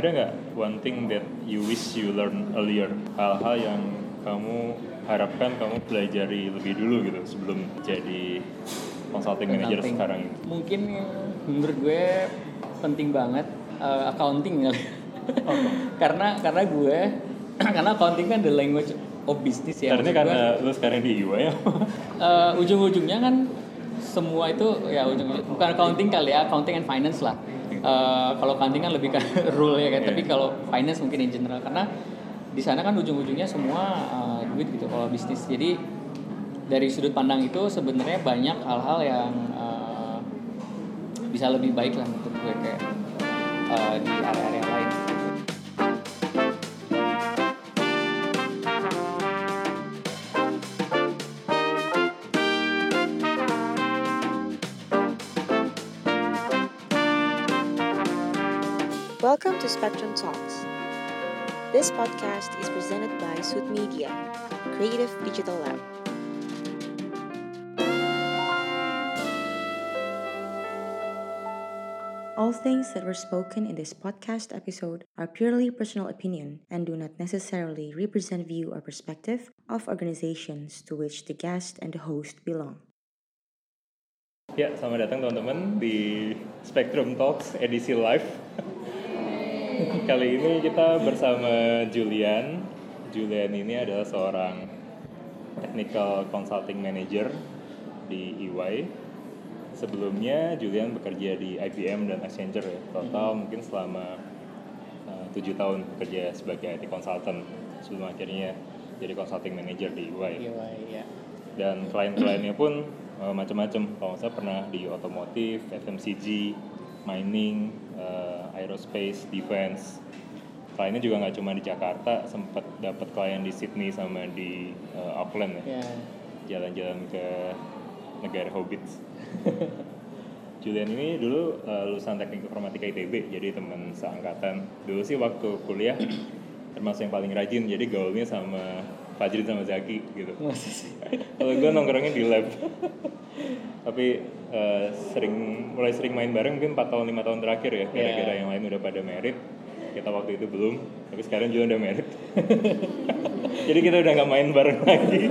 ada nggak one thing that you wish you learn earlier hal-hal yang kamu harapkan kamu pelajari lebih dulu gitu sebelum jadi consulting manager Consulting. sekarang ini Mungkin menurut gue penting banget eh, accounting kali. karena karena gue karena accounting kan the language of business ya. karena karena gue, lu sekarang di UI ya eh, ujung-ujungnya kan semua itu ya ujung bukan accounting kali ya accounting and finance lah. Eh, kalau accounting kan lebih ke rule ya kan, Iya. tapi kalau finance mungkin in general karena di sana kan ujung-ujungnya semua eh, duit gitu kalau bisnis. Jadi dari sudut pandang itu sebenarnya banyak hal-hal yang eh, bisa lebih baik lah untuk gue kayak eh, di area-area lain. Spectrum Talks. This podcast is presented by Suit Media, Creative Digital Lab. All things that were spoken in this podcast episode are purely personal opinion and do not necessarily represent view or perspective of organizations to which the guest and the host belong. ya selamat datang teman-teman di Spectrum Talks edisi live kali ini kita bersama Julian. Julian ini adalah seorang technical consulting manager di EY sebelumnya Julian bekerja di IBM dan Accenture ya. Total mungkin selama uh, tujuh tahun bekerja sebagai IT consultant sebelum akhirnya jadi consulting manager di EY Iya, iya. dan klien-kliennya pun uh, macam-macam. Kalau salah pernah di otomotif, FMCG, mining, uh, aerospace, defense. Kliennya juga nggak cuma di Jakarta sempat dapat klien di Sydney sama di uh, Auckland ya. Ya. jalan-jalan ke negara hobbits. Julian ini dulu uh, lulusan teknik informatika ITB jadi teman seangkatan. Dulu sih waktu kuliah termasuk yang paling rajin jadi gaulnya sama Fajrin sama Zaki gitu. Kalau gue nongkrongnya di lab. Tapi eh, sering mulai sering main bareng mungkin 4 tahun 5 tahun terakhir ya. Gara-gara yang lain udah pada merit. Kita waktu itu belum. Tapi sekarang juga udah merit. Jadi kita udah nggak main bareng lagi.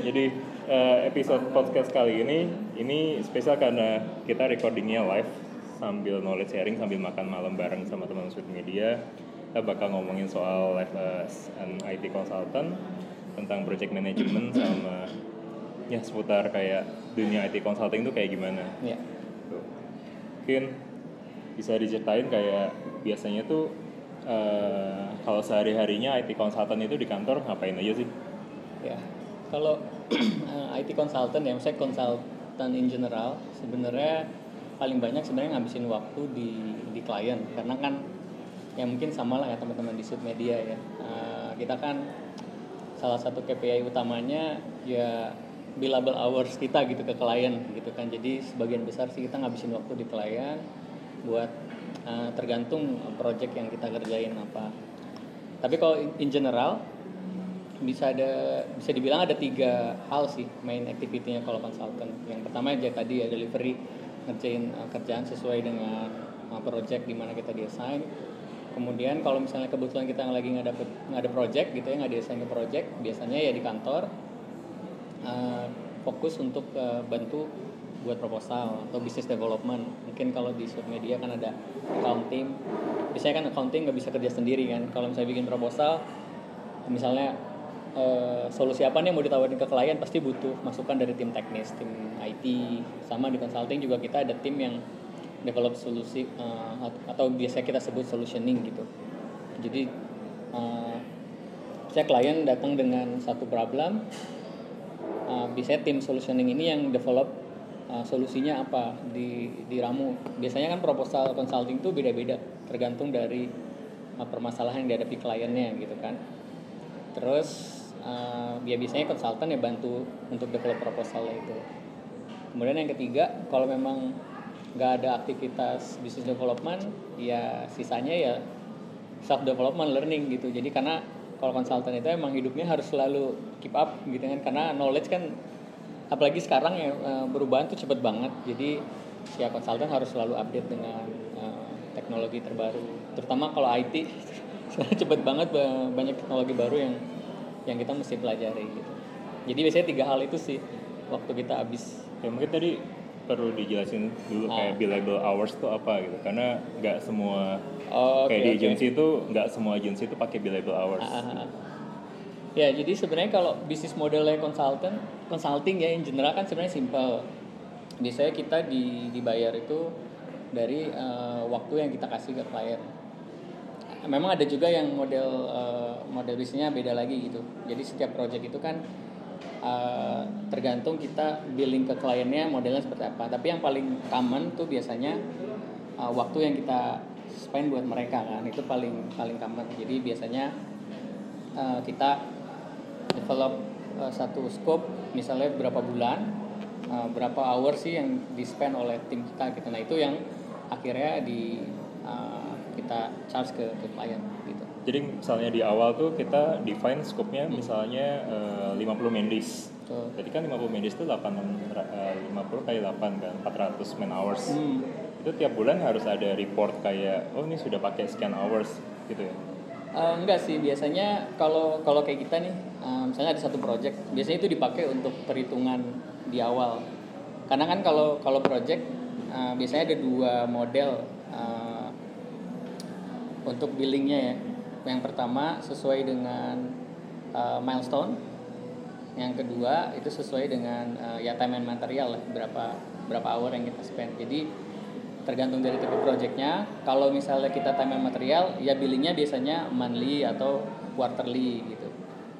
Jadi eh, episode podcast kali ini ini spesial karena kita recordingnya live sambil knowledge sharing sambil makan malam bareng sama teman Sweet Media kita bakal ngomongin soal life as an IT consultant tentang project management sama ya seputar kayak dunia IT consulting itu kayak gimana Ya. Tuh. mungkin bisa diceritain kayak biasanya tuh eh, kalau sehari harinya IT consultant itu di kantor ngapain aja sih Ya, kalau eh, IT consultant ya, misalnya consultant in general, sebenarnya paling banyak sebenarnya ngabisin waktu di di klien karena kan ya mungkin sama lah ya teman-teman di Sud Media ya. Eh, kita kan salah satu KPI utamanya ya billable hours kita gitu ke klien gitu kan. Jadi sebagian besar sih kita ngabisin waktu di klien buat eh, tergantung project yang kita kerjain apa. Tapi kalau in- in general bisa ada bisa dibilang ada tiga hal sih main activity-nya kalau consultant. Yang pertama aja tadi ya delivery ngerjain uh, kerjaan sesuai dengan uh, project di mana kita desain. Kemudian kalau misalnya kebetulan kita lagi nggak dapet nggak ada project gitu ya nggak desain ke project, biasanya ya di kantor uh, fokus untuk uh, bantu buat proposal atau business development. Mungkin kalau di sub media kan ada accounting. Biasanya kan accounting nggak bisa kerja sendiri kan. Kalau misalnya bikin proposal, misalnya eh, solusi apa nih yang mau ditawarin ke klien pasti butuh masukan dari tim teknis, tim IT. Sama di consulting juga kita ada tim yang develop solusi at- atau biasanya kita sebut solutioning gitu. Jadi eh, saya klien datang dengan satu problem, uh, biasanya tim solutioning ini yang develop uh, solusinya apa di di ramu. Biasanya kan proposal consulting itu beda-beda tergantung dari uh, permasalahan yang dihadapi kliennya gitu kan. Terus uh, ya biasanya konsultan ya bantu untuk develop proposalnya itu. Kemudian yang ketiga kalau memang nggak ada aktivitas business development ya sisanya ya self development learning gitu. Jadi karena kalau konsultan itu emang hidupnya harus selalu keep up gitu kan karena knowledge kan apalagi sekarang ya eh, perubahan tuh cepet banget. Jadi si konsultan harus selalu update dengan tek- teknologi terbaru terutama kalau IT cepet banget ba- banyak teknologi baru yang yang kita mesti pelajari gitu. Jadi biasanya tiga hal itu sih waktu kita habis. Ya mungkin tadi perlu dijelasin dulu Ah. kayak billable hours itu apa gitu karena nggak semua oh, kayak oke, di oke. agency itu nggak semua agency itu pakai billable hours. Ah, ah, ah. Ya, jadi sebenarnya kalau bisnis modelnya konsultan, consulting ya in general kan sebenarnya simple. Biasanya kita di, dibayar itu dari eh, waktu yang kita kasih ke klien. Memang ada juga yang model eh, model bisnisnya beda lagi gitu. Jadi setiap project itu kan eh, tergantung kita billing ke kliennya modelnya seperti apa. Tapi yang paling common tuh biasanya eh, waktu yang kita spend buat mereka kan itu paling paling common. Jadi biasanya eh, kita develop uh, satu scope misalnya berapa bulan uh, berapa hour sih yang di spend oleh tim kita gitu nah itu yang akhirnya di uh, kita charge ke ke klien gitu Jadi misalnya di awal tuh kita define scope-nya Hmm. misalnya eh, 50 mendis. Tuh. Jadi kan 50 mendis itu 8 eh, 50 kali 8 kan 400 man hours. Hmm. Itu tiap bulan harus ada report kayak oh ini sudah pakai sekian hours gitu ya. Eh, enggak sih biasanya kalau kalau kayak kita nih eh, misalnya ada satu project biasanya itu dipakai untuk perhitungan di awal karena kan kalau kalau project eh, biasanya ada dua model eh, untuk billingnya ya yang pertama sesuai dengan eh, milestone. Yang kedua itu sesuai dengan eh, ya time and material lah berapa berapa hour yang kita spend. Jadi tergantung dari tipe projectnya. Kalau misalnya kita time and material ya billingnya biasanya monthly atau quarterly gitu.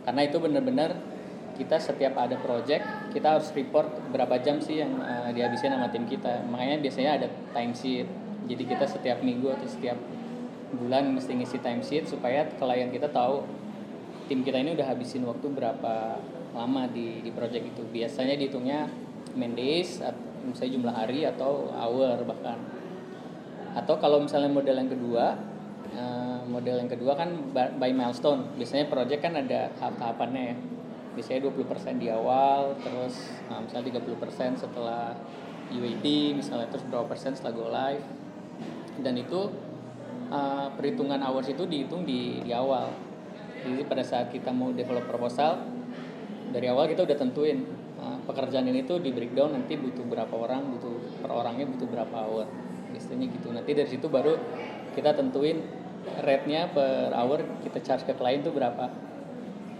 Karena itu benar-benar kita setiap ada project kita harus report berapa jam sih yang eh, dihabisin sama tim kita. Makanya biasanya ada time sheet jadi kita setiap minggu atau setiap bulan mesti ngisi time sheet supaya klien kita tahu tim kita ini udah habisin waktu berapa lama di di project itu. Biasanya dihitungnya man days misalnya jumlah hari atau hour bahkan. Atau kalau misalnya model yang kedua eh, model yang kedua kan by by milestone. Biasanya project kan ada tahap-tahapannya ya. Biasanya 20% di awal terus eh, misalnya 30% setelah UAT misalnya terus berapa persen setelah go live. Dan itu eh, perhitungan hours itu dihitung di di awal. Jadi pada saat kita mau develop proposal dari awal kita udah tentuin uh, pekerjaan ini tuh di breakdown nanti butuh berapa orang butuh per orangnya butuh berapa hour. Istilahnya gitu. Nanti dari situ baru kita tentuin rate-nya per hour kita charge ke klien tuh berapa.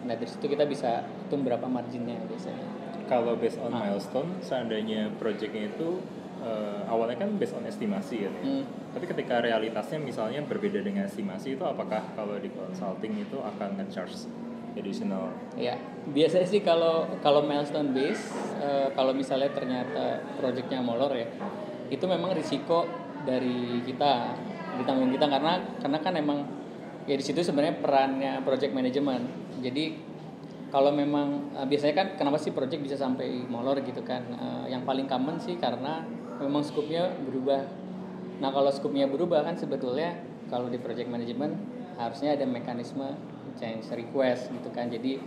Nah dari situ kita bisa hitung berapa marginnya biasanya. Kalau based on Ah. milestone, seandainya projectnya itu eh, awalnya kan based on estimasi kan ya. Hmm. Tapi ketika realitasnya misalnya berbeda dengan estimasi itu apakah kalau di consulting itu akan nge-charge additional? Ya, biasanya sih kalau kalau milestone base, eh, kalau misalnya ternyata proyeknya molor ya, itu memang risiko dari kita ditanggung kita karena karena kan emang ya di situ sebenarnya perannya project management. Jadi kalau memang eh, biasanya kan kenapa sih project bisa sampai molor gitu kan? Yang paling common sih karena memang skupnya berubah. Nah kalau skupnya berubah kan sebetulnya kalau di project management harusnya ada mekanisme change request gitu kan. Jadi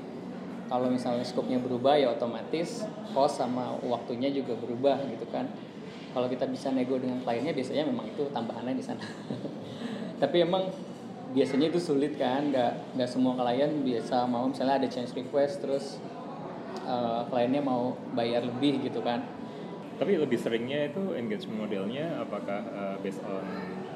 kalau misalnya skupnya berubah ya otomatis cost sama waktunya juga berubah gitu kan. Kalau kita bisa nego dengan kliennya biasanya memang itu tambahannya di sana. Tapi emang biasanya itu sulit kan, nggak nggak semua klien biasa mau misalnya ada change request terus eh, kliennya mau bayar lebih gitu kan. Tapi lebih seringnya itu engagement modelnya apakah uh, based on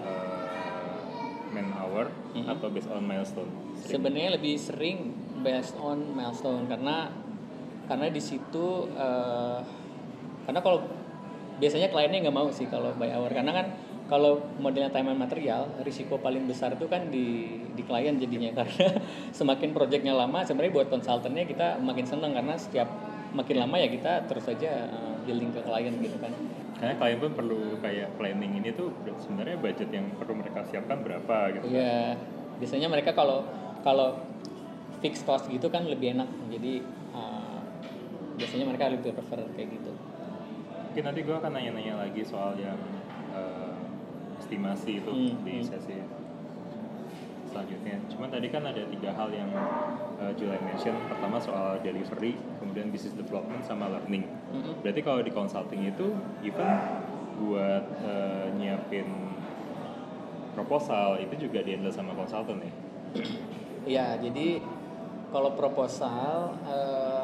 uh, man hour Mhm. atau based on milestone? Sebenarnya lebih sering based on milestone karena karena di situ eh, karena kalau biasanya kliennya nggak mau sih kalau by hour karena kan kalau modelnya time and material risiko paling besar itu kan di di klien jadinya karena semakin projectnya lama sebenarnya buat konsultannya kita makin seneng karena setiap makin lama ya kita terus saja eh, billing ke klien gitu kan Karena klien pun perlu kayak planning ini tuh sebenarnya budget yang perlu mereka siapkan berapa gitu. Iya, biasanya mereka kalau kalau fixed cost gitu kan lebih enak. Jadi uh, biasanya mereka lebih prefer kayak gitu. Mungkin nanti gue akan nanya-nanya lagi soal yang uh, estimasi itu Hmm, di hmm. Selanjutnya. Cuman tadi kan ada tiga hal yang uh, Julian mention. Pertama soal delivery, kemudian business development sama learning. Mm-mm. Berarti kalau di consulting itu even buat uh, nyiapin proposal itu juga dihandle sama konsultan ya Iya, jadi kalau proposal eh,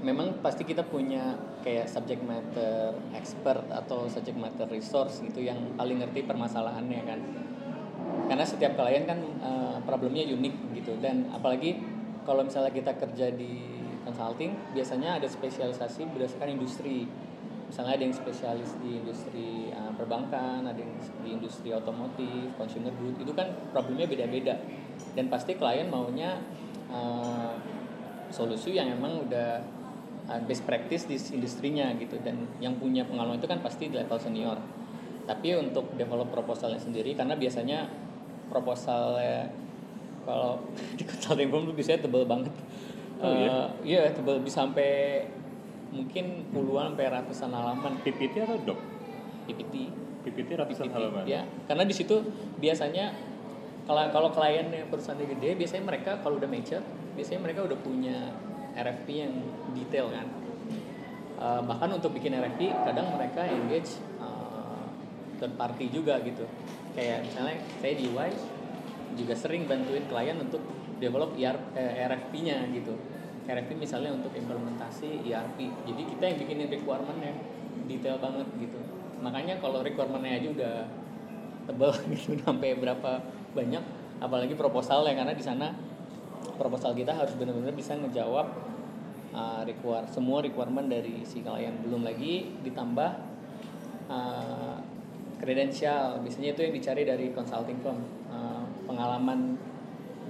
memang pasti kita punya kayak subject matter expert atau subject matter resource gitu yang paling ngerti permasalahannya kan. Karena setiap klien kan eh, problemnya unik gitu dan apalagi kalau misalnya kita kerja di consulting biasanya ada spesialisasi berdasarkan industri. Misalnya ada yang spesialis di industri eh, perbankan, ada yang di industri otomotif, consumer good, itu kan problemnya beda-beda. Dan pasti klien maunya eh, solusi yang emang udah uh, best practice di industrinya gitu dan yang punya pengalaman itu kan pasti di level senior tapi untuk develop proposalnya sendiri karena biasanya proposal kalau di consulting firm tuh biasanya tebel banget. Oh, iya? Eh, iya tebel bisa sampai mungkin puluhan sampai ratusan halaman. PPT atau doc PPT PPT ratusan PPT, halaman? ya karena di situ biasanya kalau kalau klien yang perusahaan gede biasanya mereka kalau udah mature biasanya mereka udah punya RFP yang detail kan. Eh, bahkan untuk bikin RFP kadang mereka engage eh, third party juga gitu kayak misalnya saya di UI juga sering bantuin klien untuk develop ER, eh, RFP-nya gitu. RFP misalnya untuk implementasi ERP jadi kita yang bikinin requirement-nya detail banget gitu. Makanya kalau requirement-nya aja udah tebal gitu sampai berapa banyak apalagi proposalnya karena di sana proposal kita harus benar-benar bisa ngejawab uh, require semua requirement dari si klien. Belum lagi ditambah uh, kredensial biasanya itu yang dicari dari consulting firm. Uh, pengalaman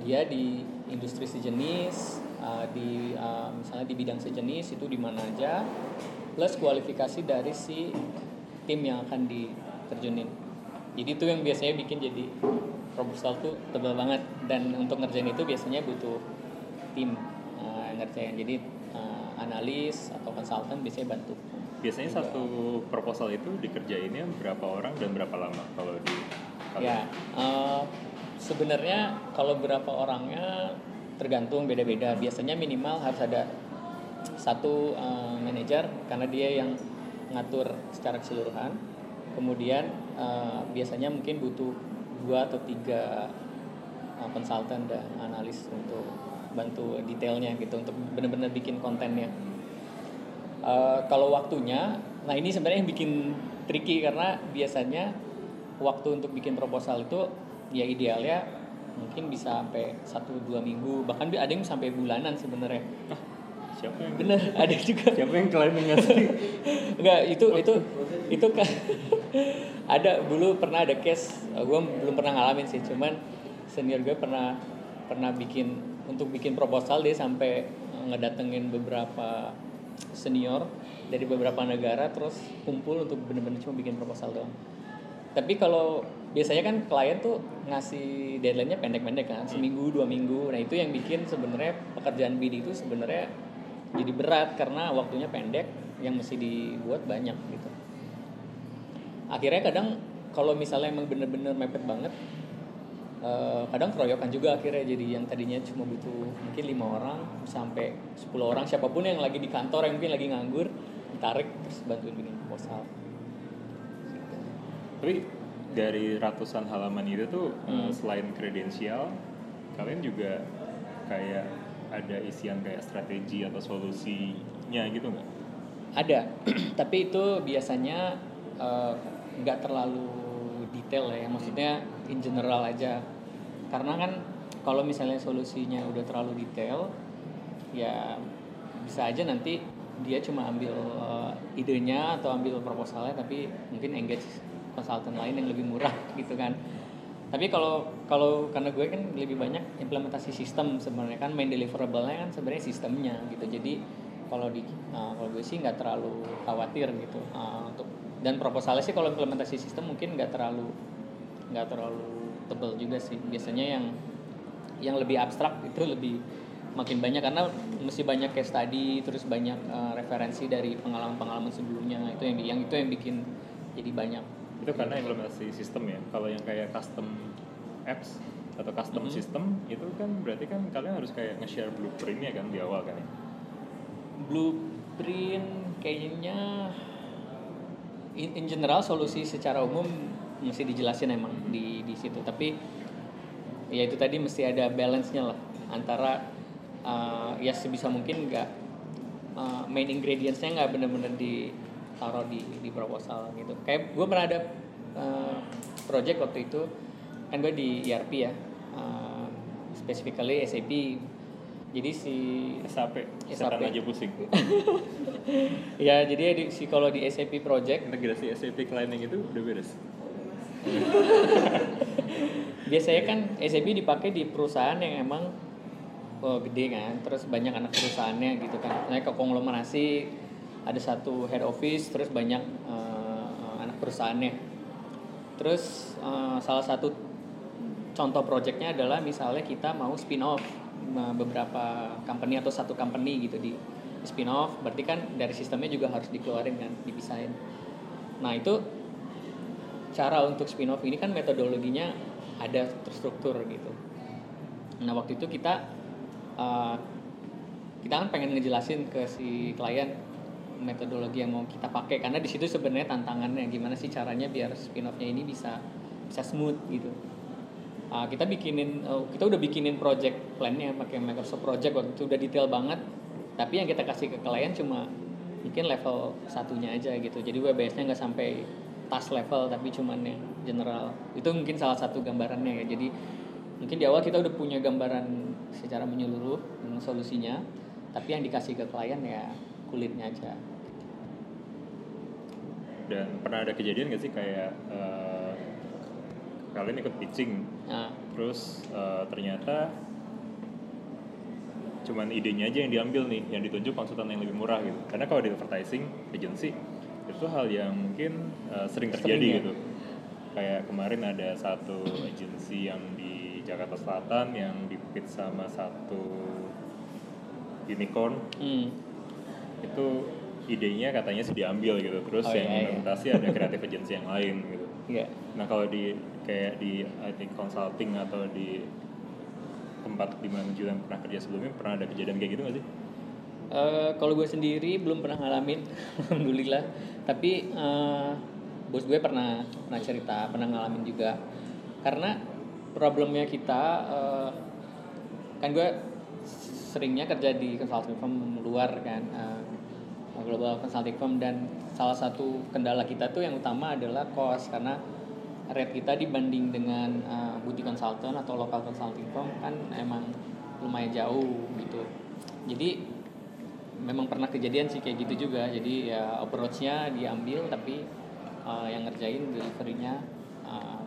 dia di industri sejenis uh, di uh, misalnya di bidang sejenis itu di mana aja plus kualifikasi dari si tim yang akan diterjunin. Jadi itu yang biasanya bikin jadi proposal tuh tebal banget. Dan untuk ngerjain itu biasanya butuh tim uh, ngerjain. Jadi uh, analis atau konsultan biasanya bantu biasanya satu proposal itu dikerjainnya berapa orang dan berapa lama kalau di kalau ya uh, sebenarnya kalau berapa orangnya tergantung beda-beda. Biasanya minimal harus ada satu uh, manajer karena dia yang ngatur secara keseluruhan. Kemudian uh, biasanya mungkin butuh dua atau tiga uh, konsultan dan analis untuk bantu detailnya gitu untuk benar-benar bikin kontennya Uh, kalau waktunya, nah ini sebenarnya yang bikin tricky karena biasanya waktu untuk bikin proposal itu ya idealnya mungkin bisa sampai satu dua minggu. Bahkan ada yang sampai bulanan sebenarnya. Siapa yang bener ada juga. Siapa yang klaim ngasih Enggak, itu itu itu kan ada dulu pernah ada case gue belum pernah ngalamin sih cuman senior gue pernah pernah bikin untuk bikin proposal dia sampai eh, ngedatengin beberapa senior dari beberapa negara terus kumpul untuk bener-bener cuma bikin proposal doang. Tapi kalau biasanya kan klien tuh ngasih deadline-nya pendek-pendek kan seminggu dua minggu. Nah itu yang bikin sebenarnya pekerjaan BD itu sebenarnya jadi berat karena waktunya pendek yang mesti dibuat banyak gitu. Akhirnya kadang kalau misalnya emang bener-bener mepet banget eh, kadang keroyokan juga akhirnya. Jadi yang tadinya cuma butuh mungkin lima orang sampai 10 orang siapa pun yang lagi di kantor yang mungkin lagi nganggur ditarik terus bantuin bikin proposal tapi dari ratusan halaman itu tuh Hmm. eh, selain kredensial kalian juga kayak ada isian kayak strategi atau solusinya gitu nggak? Ada tapi itu biasanya eh, nggak terlalu detail ya. Maksudnya in general aja. Karena kan kalau misalnya solusinya udah terlalu detail ya bisa aja nanti dia cuma ambil eh, idenya atau ambil proposalnya tapi mungkin engage konsultan lain yang lebih murah gitu kan. Tapi kalau kalau karena gue kan lebih banyak implementasi sistem sebenarnya kan main deliverable-nya kan sebenarnya sistemnya gitu. Jadi kalau di uh, kalau gue sih nggak terlalu khawatir gitu uh, untuk dan proposalnya sih kalau implementasi sistem mungkin nggak terlalu nggak terlalu tebel juga sih. Biasanya yang yang lebih abstrak itu lebih makin banyak karena mesti banyak case study terus banyak uh, referensi dari pengalaman-pengalaman sebelumnya. Itu yang yang itu yang bikin jadi banyak. Itu karena implementasi sistem ya? Kalau yang kayak custom apps atau custom Mhm. system itu kan berarti kan kalian harus kayak nge-share blueprintnya kan di awal kan ya? Blueprint kayaknya in, in general solusi secara umum mesti dijelasin emang di di situ tapi ya itu tadi mesti ada balance-nya lah antara uh, ya sebisa mungkin nggak uh, main ingredients-nya nggak bener-bener ditaruh di di proposal gitu kayak gue pernah ada uh, project waktu itu kan gue di ERP ya uh, specifically SAP jadi si SAP, SAP. aja pusing. ya jadi di, si kalau di SAP project Integrasi SAP client yang itu udah beres. Biasanya kan SAP dipakai di perusahaan yang emang oh, gede kan terus banyak anak perusahaannya gitu kan. Misalnya ke konglomerasi ada satu head office terus banyak uh, anak perusahaannya. Terus uh, salah satu contoh projectnya adalah misalnya kita mau spin off beberapa company atau satu company gitu di spin off berarti kan dari sistemnya juga harus dikeluarin kan dipisahin. Nah itu cara untuk spin off ini kan metodologinya ada terstruktur gitu. Nah waktu itu kita uh, kita kan pengen ngejelasin ke si klien metodologi yang mau kita pakai karena di situ sebenarnya tantangannya gimana sih caranya biar spin offnya ini bisa bisa smooth gitu. Uh, kita bikinin uh, kita udah bikinin project plannya pakai Microsoft Project waktu itu udah detail banget tapi yang kita kasih ke klien cuma mungkin level satunya aja gitu jadi WBS-nya nggak sampai task level tapi cuman yang general. Itu mungkin salah satu gambarannya ya. Jadi mungkin di awal kita udah punya gambaran secara menyeluruh dengan solusinya tapi yang dikasih ke klien ya kulitnya aja. Dan pernah ada kejadian gak sih kayak uh, kalian ikut pitching? Nah. terus uh, ternyata cuman idenya aja yang diambil nih yang ditunjuk konsultan yang lebih murah gitu. Karena kalau di advertising agency itu hal yang mungkin uh, sering terjadi sering, ya? gitu kayak kemarin ada satu agensi yang di Jakarta Selatan yang dipit sama satu unicorn hmm. itu idenya katanya sih diambil gitu terus oh, yang iya, implementasi iya. ada kreatif agensi yang lain gitu yeah. nah kalau di kayak di IT consulting atau di tempat di mana Julian pernah kerja sebelumnya pernah ada kejadian kayak gitu gak sih? Uh, kalau gue sendiri belum pernah ngalamin, alhamdulillah. Tapi uh, bos gue pernah pernah cerita, pernah ngalamin juga. Karena problemnya kita, uh, kan gue seringnya kerja di consulting firm luar kan, uh, global consulting firm dan salah satu kendala kita tuh yang utama adalah cost karena rate kita dibanding dengan uh, boutique consultant atau local consulting firm kan emang lumayan jauh gitu. Jadi memang pernah kejadian sih kayak gitu juga. Jadi ya approach-nya diambil tapi uh, yang ngerjain delivery-nya uh,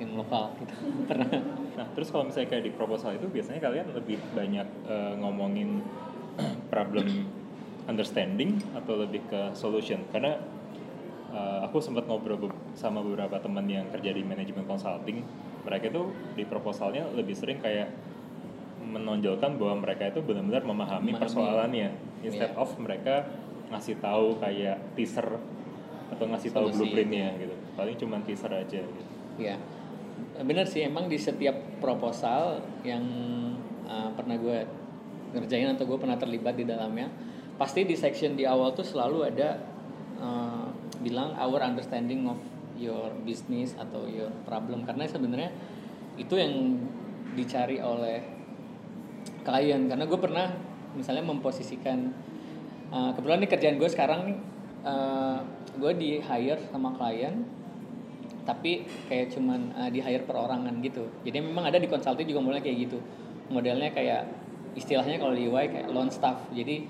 yang lokal gitu. Pernah. Nah terus kalau misalnya kayak di proposal itu biasanya kalian lebih banyak uh, ngomongin problem understanding atau lebih ke solution? Karena uh, aku sempat ngobrol sama beberapa teman yang kerja di manajemen consulting. Mereka itu di proposalnya lebih sering kayak menonjolkan bahwa mereka itu benar-benar memahami, memahami. persoalannya. Instead yeah. of mereka ngasih tahu kayak teaser atau ngasih tahu blueprintnya gitu. Paling cuma teaser aja gitu. Ya benar sih emang di setiap proposal yang uh, pernah gue ngerjain atau gue pernah terlibat di dalamnya pasti di section di awal tuh selalu ada uh, bilang our understanding of your business atau your problem. Karena sebenarnya itu yang dicari oleh klien. Karena gue pernah misalnya memposisikan uh, kebetulan nih kerjaan gue sekarang nih uh, gue di hire sama klien tapi kayak cuman uh, di hire perorangan gitu. Jadi memang ada di konsulting juga mulai kayak gitu. Modelnya kayak istilahnya kalau di UI kayak loan staff. Jadi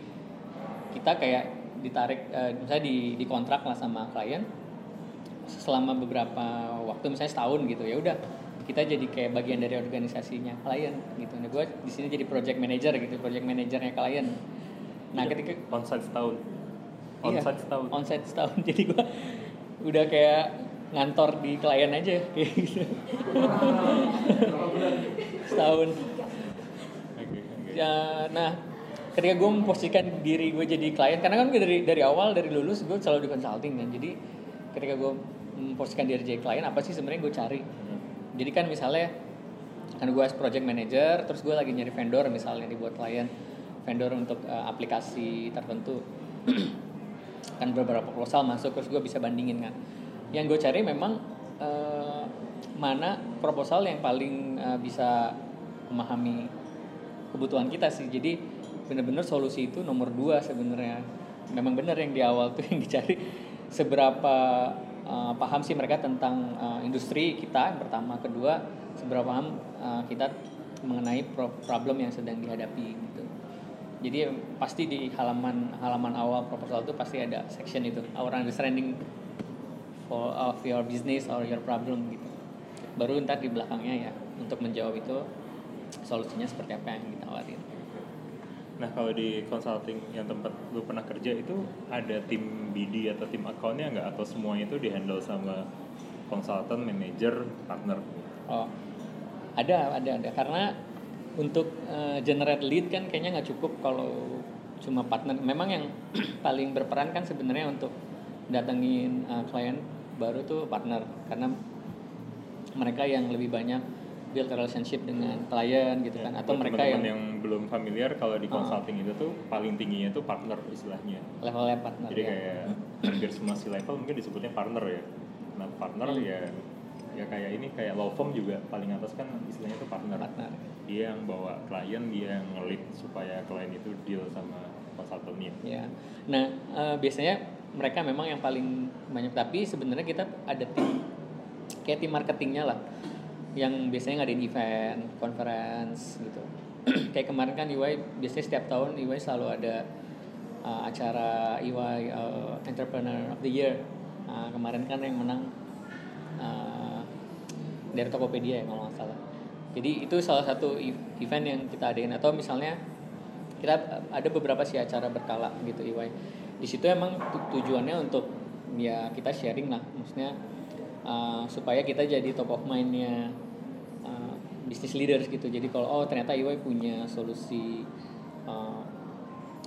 kita kayak ditarik uh, misalnya di di kontrak lah sama klien selama beberapa waktu misalnya setahun gitu ya udah kita jadi kayak bagian dari organisasinya klien gitu. Nah, gue di sini jadi project manager gitu, project manajernya klien. Nah, iya, ketika onsite setahun. Onsite iya, setahun. Onsite setahun. Jadi gue udah kayak ngantor di klien aja kayak gitu. setahun. Ya, nah, ketika gue memposisikan diri gue jadi klien karena kan gue dari dari awal dari lulus gue selalu di consulting kan jadi ketika gue memposisikan diri jadi klien apa sih sebenarnya gue cari jadi kan misalnya kan gue as project manager terus gue lagi nyari vendor misalnya dibuat klien vendor untuk uh, aplikasi tertentu. Kan beberapa proposal masuk terus gue bisa bandingin kan yang gue cari memang eh, mana proposal yang paling eh, bisa memahami kebutuhan kita sih. Jadi benar-benar solusi itu nomor dua sebenarnya. Memang benar yang di awal tuh yang dicari seberapa eh, paham sih mereka tentang eh, industri kita yang pertama. Kedua seberapa paham eh, kita mengenai pro- problem yang sedang dihadapi gitu. Jadi pasti di halaman halaman awal proposal itu pasti ada section itu our understanding for of your business or your problem gitu. Baru ntar di belakangnya ya untuk menjawab itu solusinya seperti apa yang ditawarin Nah kalau di consulting yang tempat lu pernah kerja itu ada tim BD atau tim accountnya nggak? Atau semuanya itu dihandle sama konsultan, manager, partner? oh ada ada ada. Karena untuk eh, generate lead kan kayaknya nggak cukup kalau cuma partner. Memang yang paling berperan kan sebenarnya untuk datengin eh, klien baru tuh partner. Karena mereka yang lebih banyak build relationship dengan klien gitu kan atau mereka yang, yang belum familiar kalau di Ah. consulting itu tuh paling tingginya itu partner istilahnya. levelnya partner Jadi ya. kayak hampir semua si level mungkin disebutnya partner ya. Nah partner Hmm. ya ya kayak ini kayak law firm juga paling atas kan istilahnya itu partner. partner Dia yang bawa klien, dia yang ngelit supaya klien itu deal sama konsultannya. ya nah eh, biasanya mereka memang yang paling banyak tapi sebenarnya kita ada tim kayak tim marketingnya lah yang biasanya ngadain event conference gitu. Kayak kemarin kan EY biasanya setiap tahun EY selalu ada eh, acara EY eh, Entrepreneur of the Year. Nah, kemarin kan yang menang eh, dari Tokopedia ya kalau nggak salah. Jadi itu salah satu e- event yang kita adain. Atau misalnya kita ada beberapa sih acara berkala gitu EY di situ emang tu- tujuannya untuk ya kita sharing lah. Maksudnya uh, supaya kita jadi top of mindnya uh, business leaders gitu jadi kalau oh ternyata EY punya solusi uh,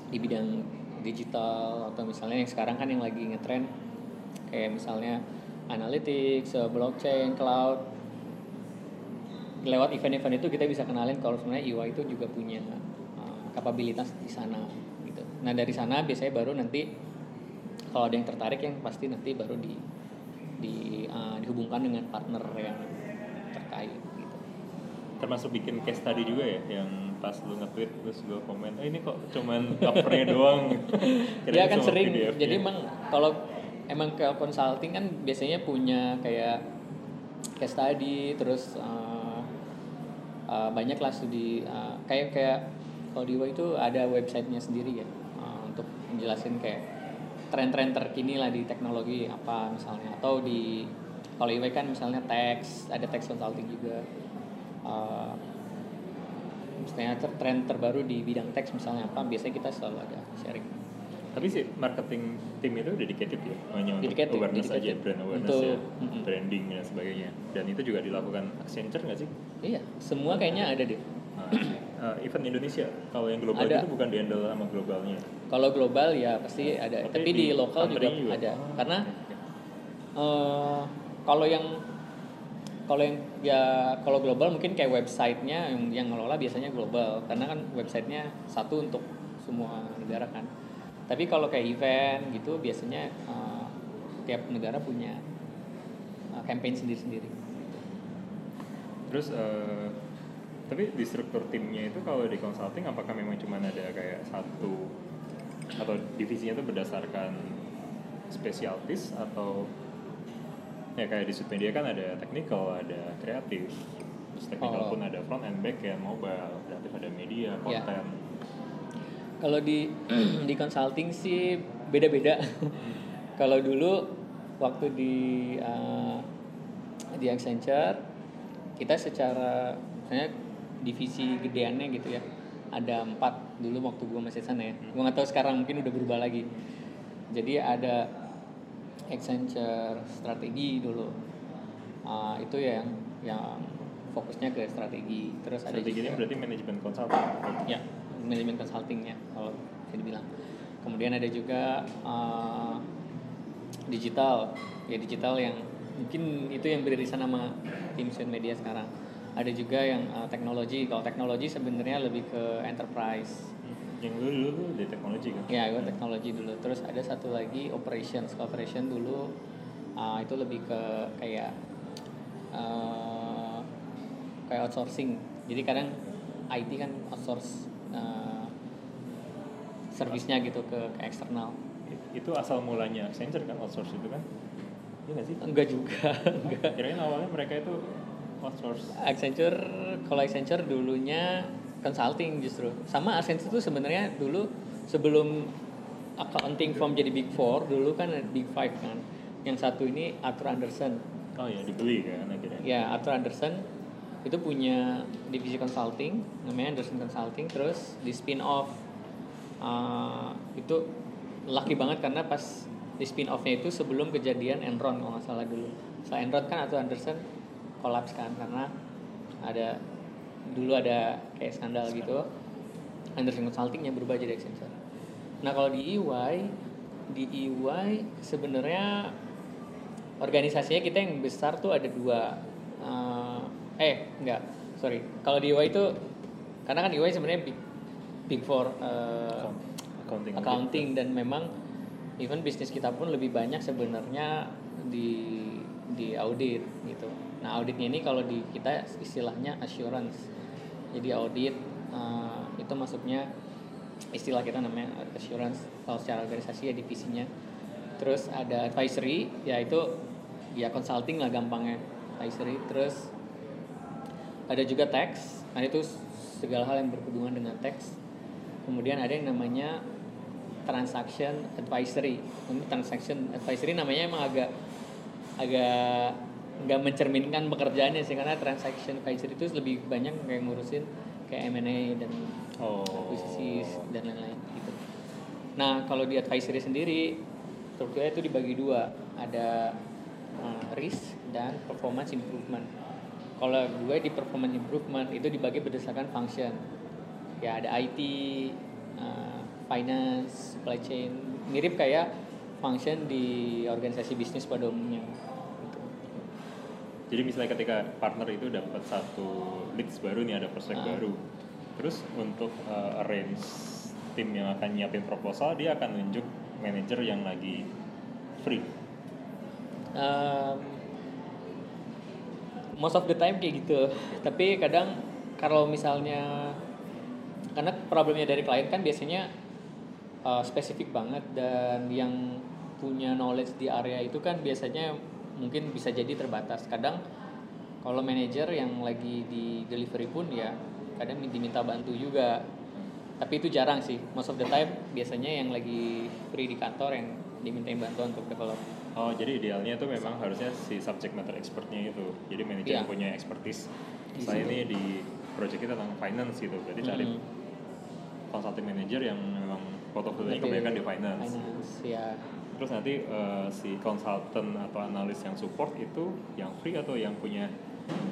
di bidang digital atau misalnya yang sekarang kan yang lagi ngetrend kayak misalnya analytics, blockchain, cloud lewat event-event itu kita bisa kenalin kalau sebenarnya EY itu juga punya uh, kapabilitas di sana gitu. Nah dari sana biasanya baru nanti kalau ada yang tertarik yang pasti nanti baru di di uh, dihubungkan dengan partner yang terkait gitu. termasuk bikin case study juga ya yang pas lu nge-tweet terus gue komen oh ini kok cuman covernya doang Dia kan sama sering. PDF-nya." Jadi emang kalau emang ke consulting kan biasanya punya kayak case study terus uh, uh, banyak lah studi uh, kayak kayak kalau di itu ada websitenya sendiri ya uh, untuk menjelasin kayak tren-tren terkini lah di teknologi apa misalnya. Atau di kalau UI kan misalnya teks ada teks consulting juga. Uh, misalnya ter- tren terbaru di bidang teks misalnya apa biasanya kita selalu ada sharing. Tapi sih marketing tim itu dedicated ya hanya untuk Dedicated, awareness aja dedicated. brand awareness Untuk- ya mm-mm. branding dan sebagainya. Dan itu juga dilakukan Accenture nggak sih? Iya semua kayaknya ada deh uh, event Indonesia. Kalau yang global Ada. itu bukan di handle sama globalnya. Kalau global ya pasti ada. Tapi tapi, di di, lokal juga, juga? ada. Oh, karena eh, kalau yang kalau yang ya kalau global mungkin kayak websitenya yang yang ngelola biasanya global. Karena kan websitenya satu untuk semua negara kan. Tapi kalau kayak event gitu biasanya eh, tiap negara punya eh, campaign sendiri-sendiri. Terus eh, tapi di struktur timnya itu kalau di consulting apakah memang cuma ada kayak satu atau divisinya itu berdasarkan spesialtis atau ya kayak di Media kan ada technical, ada kreatif, terus technical Oh. pun ada front and back ya mobile, kreatif ada media, Ya. konten. Kalau di di consulting sih beda-beda. Kalau dulu waktu di uh, di Accenture kita secara misalnya divisi gedeannya gitu ya ada empat dulu waktu gue masih sana ya. Gue nggak tahu sekarang mungkin udah berubah lagi. Jadi ada Accenture strategi dulu. Uh, itu yang yang fokusnya ke strategi. Terus ada Strategi ini juga- berarti manajemen consulting. ya manajemen consultingnya kalau bisa dibilang kemudian ada juga uh, digital ya digital yang mungkin itu yang beririsan sama tim Media sekarang ada juga yang uh, teknologi kalau teknologi sebenarnya lebih ke enterprise Yang lu dulu tuh di teknologi kan? ya gue teknologi dulu terus ada satu lagi operations operation dulu uh, itu lebih ke kayak eh, kayak outsourcing. Jadi kadang IT kan outsource eh, servisnya gitu ke, ke eksternal. Itu asal mulanya Accenture kan outsource itu kan? Iya nggak sih? Enggak juga. enggak. Kirain awalnya mereka itu outsource. Accenture kalau Accenture dulunya consulting justru sama Accenture itu sebenarnya dulu sebelum accounting firm jadi big four dulu kan big five kan yang satu ini Arthur Anderson Oh ya dibeli kan akhirnya. ya Arthur Anderson itu punya divisi consulting namanya Anderson Consulting terus di spin off uh, itu lucky banget karena pas di spin offnya itu sebelum kejadian Enron kalau nggak salah dulu setelah Enron kan Arthur Anderson kolaps kan karena ada dulu ada kayak skandal gitu. Anderson Consulting yang berubah jadi Accenture nah kalau di EY di EY sebenarnya organisasinya kita yang besar tuh ada dua. Eh, eh enggak sorry. Kalau di EY itu karena kan EY sebenarnya big big four eh, Accounting. accounting dan memang even bisnis kita pun lebih banyak sebenarnya di di audit gitu. Nah auditnya ini kalau di kita istilahnya assurance. Jadi audit eh, itu masuknya istilah kita namanya assurance kalau secara organisasi ya divisinya. Terus ada advisory yaitu ya consulting lah gampangnya advisory. Terus ada juga tax. Nah itu segala hal yang berhubungan dengan tax. Kemudian ada yang namanya transaction advisory. Untuk transaction advisory namanya emang agak agak nggak mencerminkan pekerjaannya sih karena transaction advisory itu lebih banyak kayak ngurusin kayak M&A dan Oh. akuisisi dan lain-lain gitu. Nah kalau di advisory sendiri strukturnya itu dibagi dua, ada uh, risk dan performance improvement. Kalau gue di performance improvement itu dibagi berdasarkan function. Ya ada IT, uh, finance, supply chain, mirip kayak function di organisasi bisnis pada umumnya. Jadi misalnya ketika partner itu dapat satu leads baru nih ada prospek Ah. baru. Terus untuk uh, arrange tim yang akan nyiapin proposal dia akan nunjuk manajer yang lagi free. Um, most of the time kayak gitu tapi kadang kalau misalnya karena problemnya dari klien kan biasanya uh, spesifik banget dan yang punya knowledge di area itu kan biasanya mungkin bisa jadi terbatas kadang kalau manajer yang lagi di delivery pun ya kadang diminta bantu juga tapi itu jarang sih most of the time biasanya yang lagi free di kantor yang dimintain bantuan untuk develop Oh jadi idealnya itu memang harusnya si subject matter expertnya itu. Jadi manajer yang punya expertise. Saya ini di project kita tentang finance gitu. Berarti cari Mm. consulting manager yang memang portofolionya Ngerti kebanyakan di finance. finance ya Terus nanti eh, si consultant atau analis yang support itu yang free atau yang punya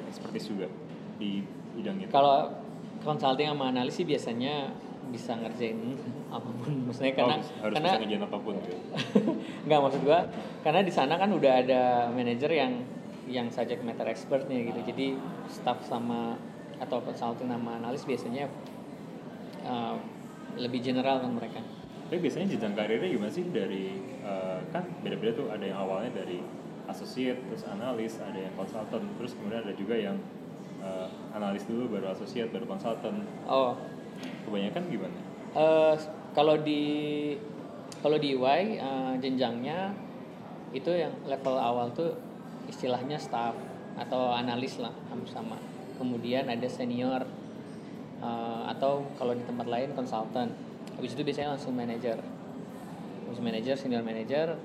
expertise juga di bidang itu. kalau consulting sama analis sih biasanya bisa ngerjain apa pun maksudnya karena oh, harus karena bisa ngerjain apa pun gitu. nggak maksud gua karena di sana kan udah ada manajer yang yang subject matter expertnya gitu jadi staff sama atau consulting sama analis biasanya uh, lebih general kan mereka Tapi biasanya jenjang karirnya gimana sih dari eh, kan beda-beda tuh ada yang awalnya dari associate terus analis, ada yang consultant, terus kemudian ada juga yang eh, analis dulu baru associate baru consultant. oh Kebanyakan gimana? Eh, kalau di kalau di UI eh, jenjangnya itu yang level awal tuh istilahnya staff atau analis lah hampir sama. Kemudian ada senior eh, atau kalau di tempat lain konsultan. Habis itu biasanya langsung manager. Langsung manager, senior manager,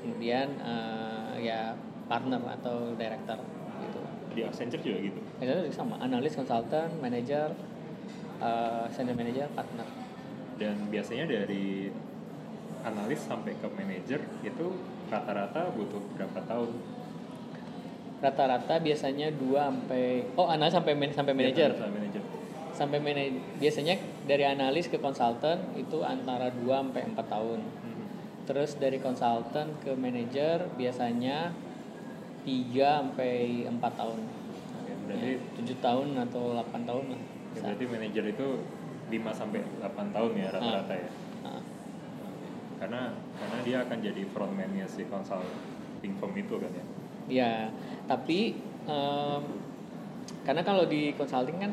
kemudian eh, ya partner atau director gitu. Di Accenture juga gitu. Itu sama, analis, konsultan, manager, eh, senior manager, partner. Dan biasanya dari analis sampai ke manager itu rata-rata butuh berapa tahun? rata-rata biasanya 2 sampai oh analis sampai man- sampai manajer Sampai manager. sampai manajer biasanya dari analis ke konsultan itu antara 2 sampai 4 tahun Mhm. terus dari konsultan ke manajer biasanya 3 sampai 4 tahun Oke, berarti ya, 7 tahun atau 8 tahun lah ya, berarti manajer itu 5 sampai 8 tahun ya rata-rata ya. Nah, Karena karena dia akan jadi frontman-nya si consulting firm itu kan ya. ya tapi Em, karena kalau di consulting kan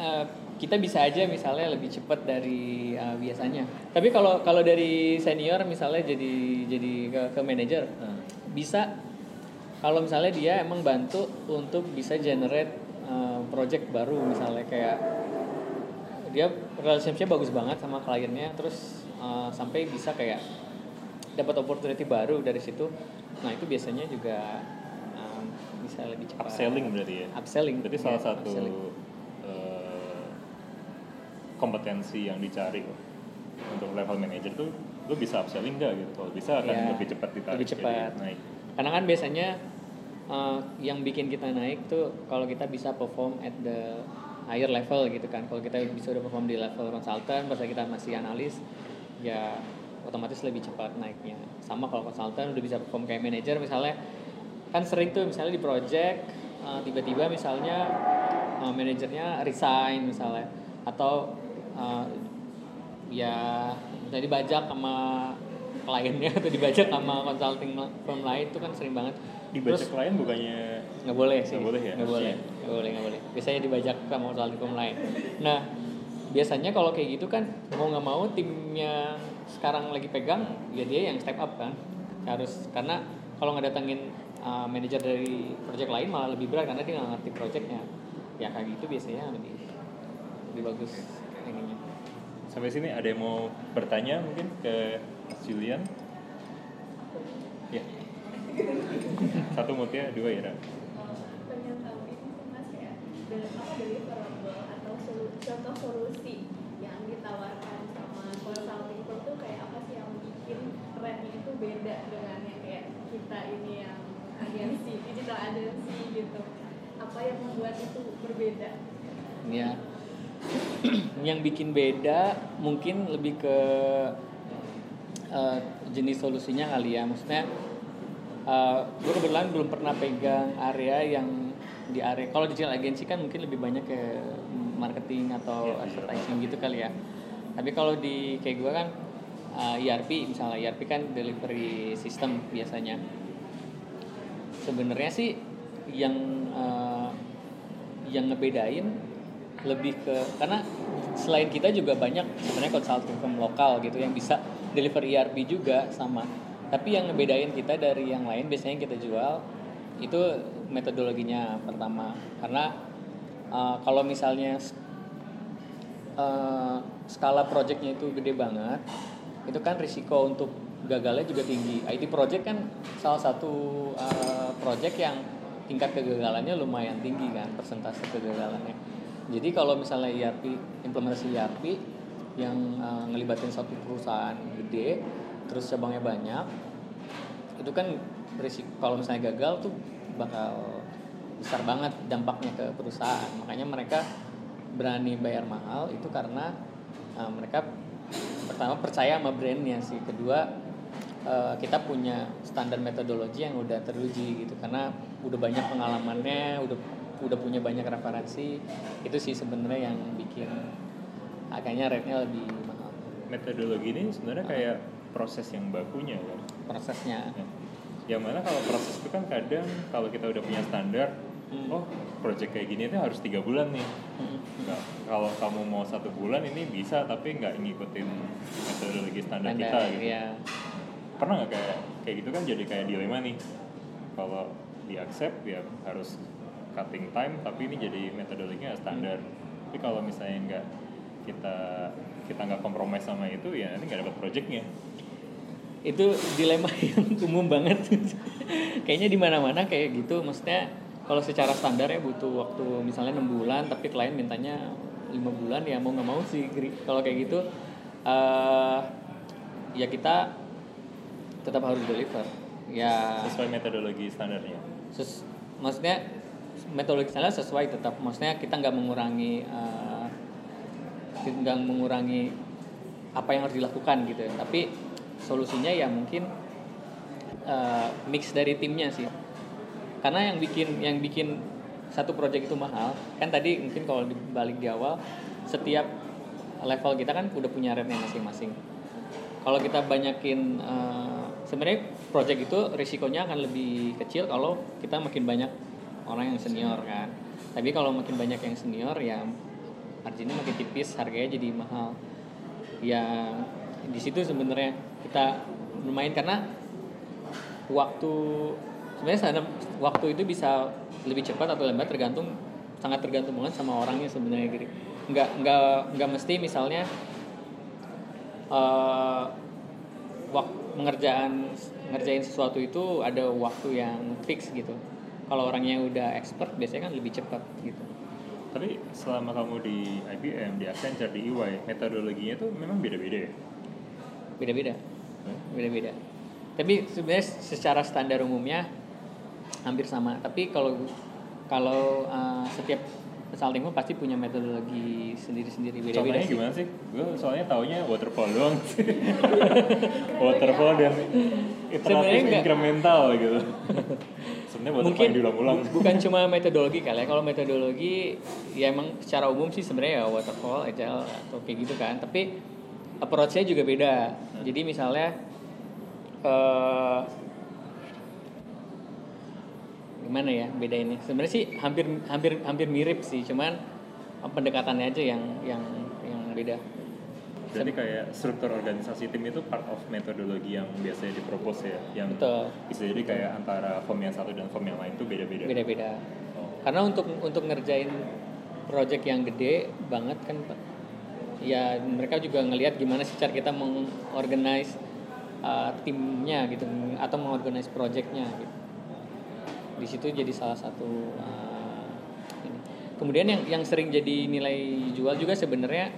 eh, kita bisa aja misalnya lebih cepat dari eh, biasanya. Tapi kalau kalau dari senior misalnya jadi jadi ke, ke manager bisa kalau misalnya dia emang bantu untuk bisa generate eh, project baru misalnya kayak dia relationship bagus banget sama kliennya terus eh, sampai bisa kayak dapat opportunity baru dari situ nah itu biasanya juga bisa lebih cepat Upselling berarti ya. upselling Berarti salah Ya, satu upselling. Kompetensi yang dicari untuk level manager tuh lu bisa upselling nggak gitu? Kalau bisa akan Ya, lebih cepat ditarik lebih cepat. jadi naik. Karena kan biasanya eh, yang bikin kita naik tuh kalau kita bisa perform at the higher level gitu kan. Kalau kita bisa udah perform di level consultant pas kita masih analis ya otomatis lebih cepat naiknya. Sama kalau konsultan udah bisa perform kayak manager misalnya kan sering tuh misalnya di project eh, tiba-tiba misalnya eh, manajernya resign misalnya. Atau eh, ya misalnya dibajak sama kliennya atau dibajak sama consulting firm lain itu kan sering banget. Dibaca Terus- klien bukannya nggak boleh sih. Nggak boleh ya, nggak boleh harusnya. nggak boleh nggak boleh. Biasanya dibajak sama consulting firm lain. Nah biasanya kalau kayak gitu kan mau nggak mau timnya sekarang lagi pegang ya dia yang step up kan. Harus karena kalau nggak datangin uh, manajer dari project lain malah lebih berat karena dia nggak ngerti projectnya. Ya kayak gitu biasanya lebih lebih bagus sampai sini ada yang mau bertanya mungkin ke Mas Julian? Ya satu mutia dua ya contoh solusi yang ditawarkan sama consulting firm tuh kayak apa sih yang bikin kerennya itu beda dengan yang kayak kita ini yang agensi digital agency gitu? Apa yang membuat itu berbeda? Ya yang bikin beda mungkin lebih ke eh, jenis solusinya kali ya. Maksudnya eh, gue kebetulan belum pernah pegang area yang di area kalau digital agency kan mungkin lebih banyak ke marketing atau advertising gitu kali ya. Tapi kalau di kayak gue kan eh, ERP misalnya ERP kan delivery system biasanya. Sebenarnya sih yang eh, yang ngebedain lebih ke karena selain kita juga banyak sebenarnya consulting firm lokal gitu yang bisa deliver ERP juga sama. Tapi yang ngebedain kita dari yang lain biasanya yang kita jual itu metodologinya pertama. Karena uh, kalau misalnya uh, skala projectnya itu gede banget itu kan risiko untuk gagalnya juga tinggi. IT project kan salah satu uh, project yang tingkat kegagalannya lumayan tinggi kan persentase kegagalannya jadi kalau misalnya ERP implementasi ERP yang uh, ngelibatin satu perusahaan gede terus cabangnya banyak itu kan risiko kalau misalnya gagal tuh bakal besar banget dampaknya ke perusahaan. Makanya mereka berani bayar mahal itu karena uh, mereka pertama percaya sama brandnya sih. Kedua uh, kita punya standar metodologi yang udah teruji gitu. Karena udah banyak pengalamannya udah udah punya banyak referensi itu sih sebenarnya yang bikin agaknya rate-nya lebih mahal metodologi ini sebenarnya kayak proses yang bakunya kan prosesnya Ya. yang mana kalau proses itu kan kadang kalau kita udah punya standar Hmm. oh project kayak gini itu harus tiga bulan nih Mm. Nggak, kalau kamu mau satu bulan ini bisa tapi nggak ngikutin metodologi standar kita Standar, gitu ya. pernah nggak kayak kayak gitu kan jadi kayak dilema nih kalau di accept ya harus cutting time tapi ini jadi metodologinya standar. Tapi kalau misalnya nggak kita kita nggak kompromi sama itu ya nanti nggak dapat projectnya. Itu dilema yang umum banget. Kayaknya di mana-mana kayak gitu. Maksudnya kalau secara standar ya butuh waktu misalnya enam bulan tapi klien mintanya lima bulan ya mau nggak mau sih. Kalau kayak gitu eh ya kita tetap harus deliver. Ya. Sesuai metodologi standarnya. Ses- maksudnya metodologi standar sesuai tetap. Maksudnya kita nggak mengurangi eh, nggak mengurangi apa yang harus dilakukan gitu. Tapi solusinya ya mungkin eh, mix dari timnya sih. Karena yang bikin yang bikin satu project itu mahal kan tadi mungkin kalau dibalik di awal setiap level kita kan udah punya rate masing-masing. Kalau kita banyakin eh, sebenarnya project itu risikonya akan lebih kecil kalau kita makin banyak orang yang senior kan. Tapi kalau makin banyak yang senior ya marginnya makin tipis harganya jadi mahal. Ya di situ sebenarnya kita bermain karena waktu sebenarnya waktu itu bisa lebih cepat atau lambat tergantung sangat tergantung banget sama orangnya sebenarnya. Gitu nggak nggak nggak mesti misalnya eh wak- mengerjaan ngerjain sesuatu itu ada waktu yang fix gitu kalau orangnya udah expert biasanya kan lebih cepat gitu Tapi selama kamu di IBM, di Accenture, di EY, metodologinya tuh memang beda-beda ya? beda-beda Hmm? beda-beda tapi sebenarnya secara standar umumnya hampir sama tapi kalau kalau uh, setiap consulting firm pasti punya metodologi sendiri-sendiri beda-beda Contohnya sih. gimana sih? Gue soalnya taunya waterfall doang sih. waterfall dan Sebenarnya iteratif incremental gitu. Sebenarnya waterfall mungkin diulang-ulang. bu- bukan cuma metodologi kali ya. Kalau metodologi ya emang secara umum sih sebenarnya ya waterfall agile atau kayak gitu kan. Tapi approach-nya juga beda. Jadi misalnya eh gimana ya bedainnya? Sebenarnya sih hampir hampir hampir mirip sih. Cuman pendekatannya aja yang yang yang beda Jadi kayak struktur organisasi tim itu part of metodologi yang biasanya dipropose ya, yang Betul. bisa jadi kayak antara firm yang satu dan firm yang lain itu beda-beda. beda-beda Oh. karena untuk untuk ngerjain project yang gede banget kan Pak, ya mereka juga ngelihat gimana sih cara kita mengorganize uh, timnya gitu atau mengorganize projectnya gitu di situ jadi salah satu uh, ini. kemudian yang yang sering jadi nilai jual juga sebenarnya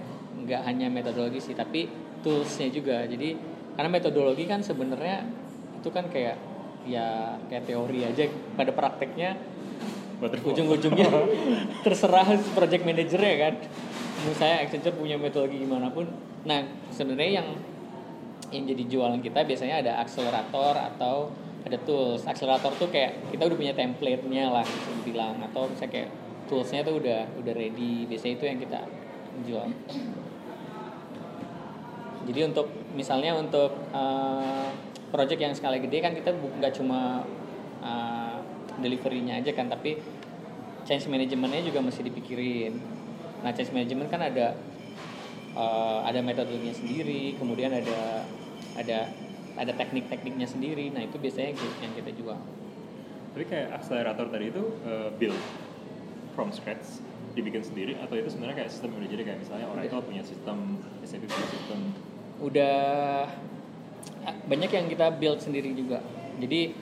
nggak hanya metodologi sih tapi toolsnya juga. Jadi karena metodologi kan sebenarnya itu kan kayak ya kayak teori aja. Pada prakteknya ujung-ujungnya terserah project manager ya kan. Menurut saya Accenture punya metodologi gimana pun. Nah sebenarnya yang yang jadi jualan kita biasanya ada akselerator atau ada tools. Akselerator tuh kayak kita udah punya template-nya lah bisa dibilang. Atau misalnya kayak toolsnya tuh udah udah ready. Biasanya itu yang kita jual jadi untuk misalnya untuk uh, project yang skala gede kan kita nggak cuma uh, delivery-nya aja kan tapi change manajemennya juga mesti dipikirin. Nah change management kan ada uh, ada metodologinya sendiri kemudian ada ada ada teknik-tekniknya sendiri. Nah itu biasanya yang kita jual. Tapi kayak akselerator tadi itu uh, build from scratch dibikin sendiri atau itu sebenarnya kayak sistem yang udah jadi? Kayak misalnya orang itu punya sistem SAP punya sistem udah ah, banyak yang kita build sendiri juga. Jadi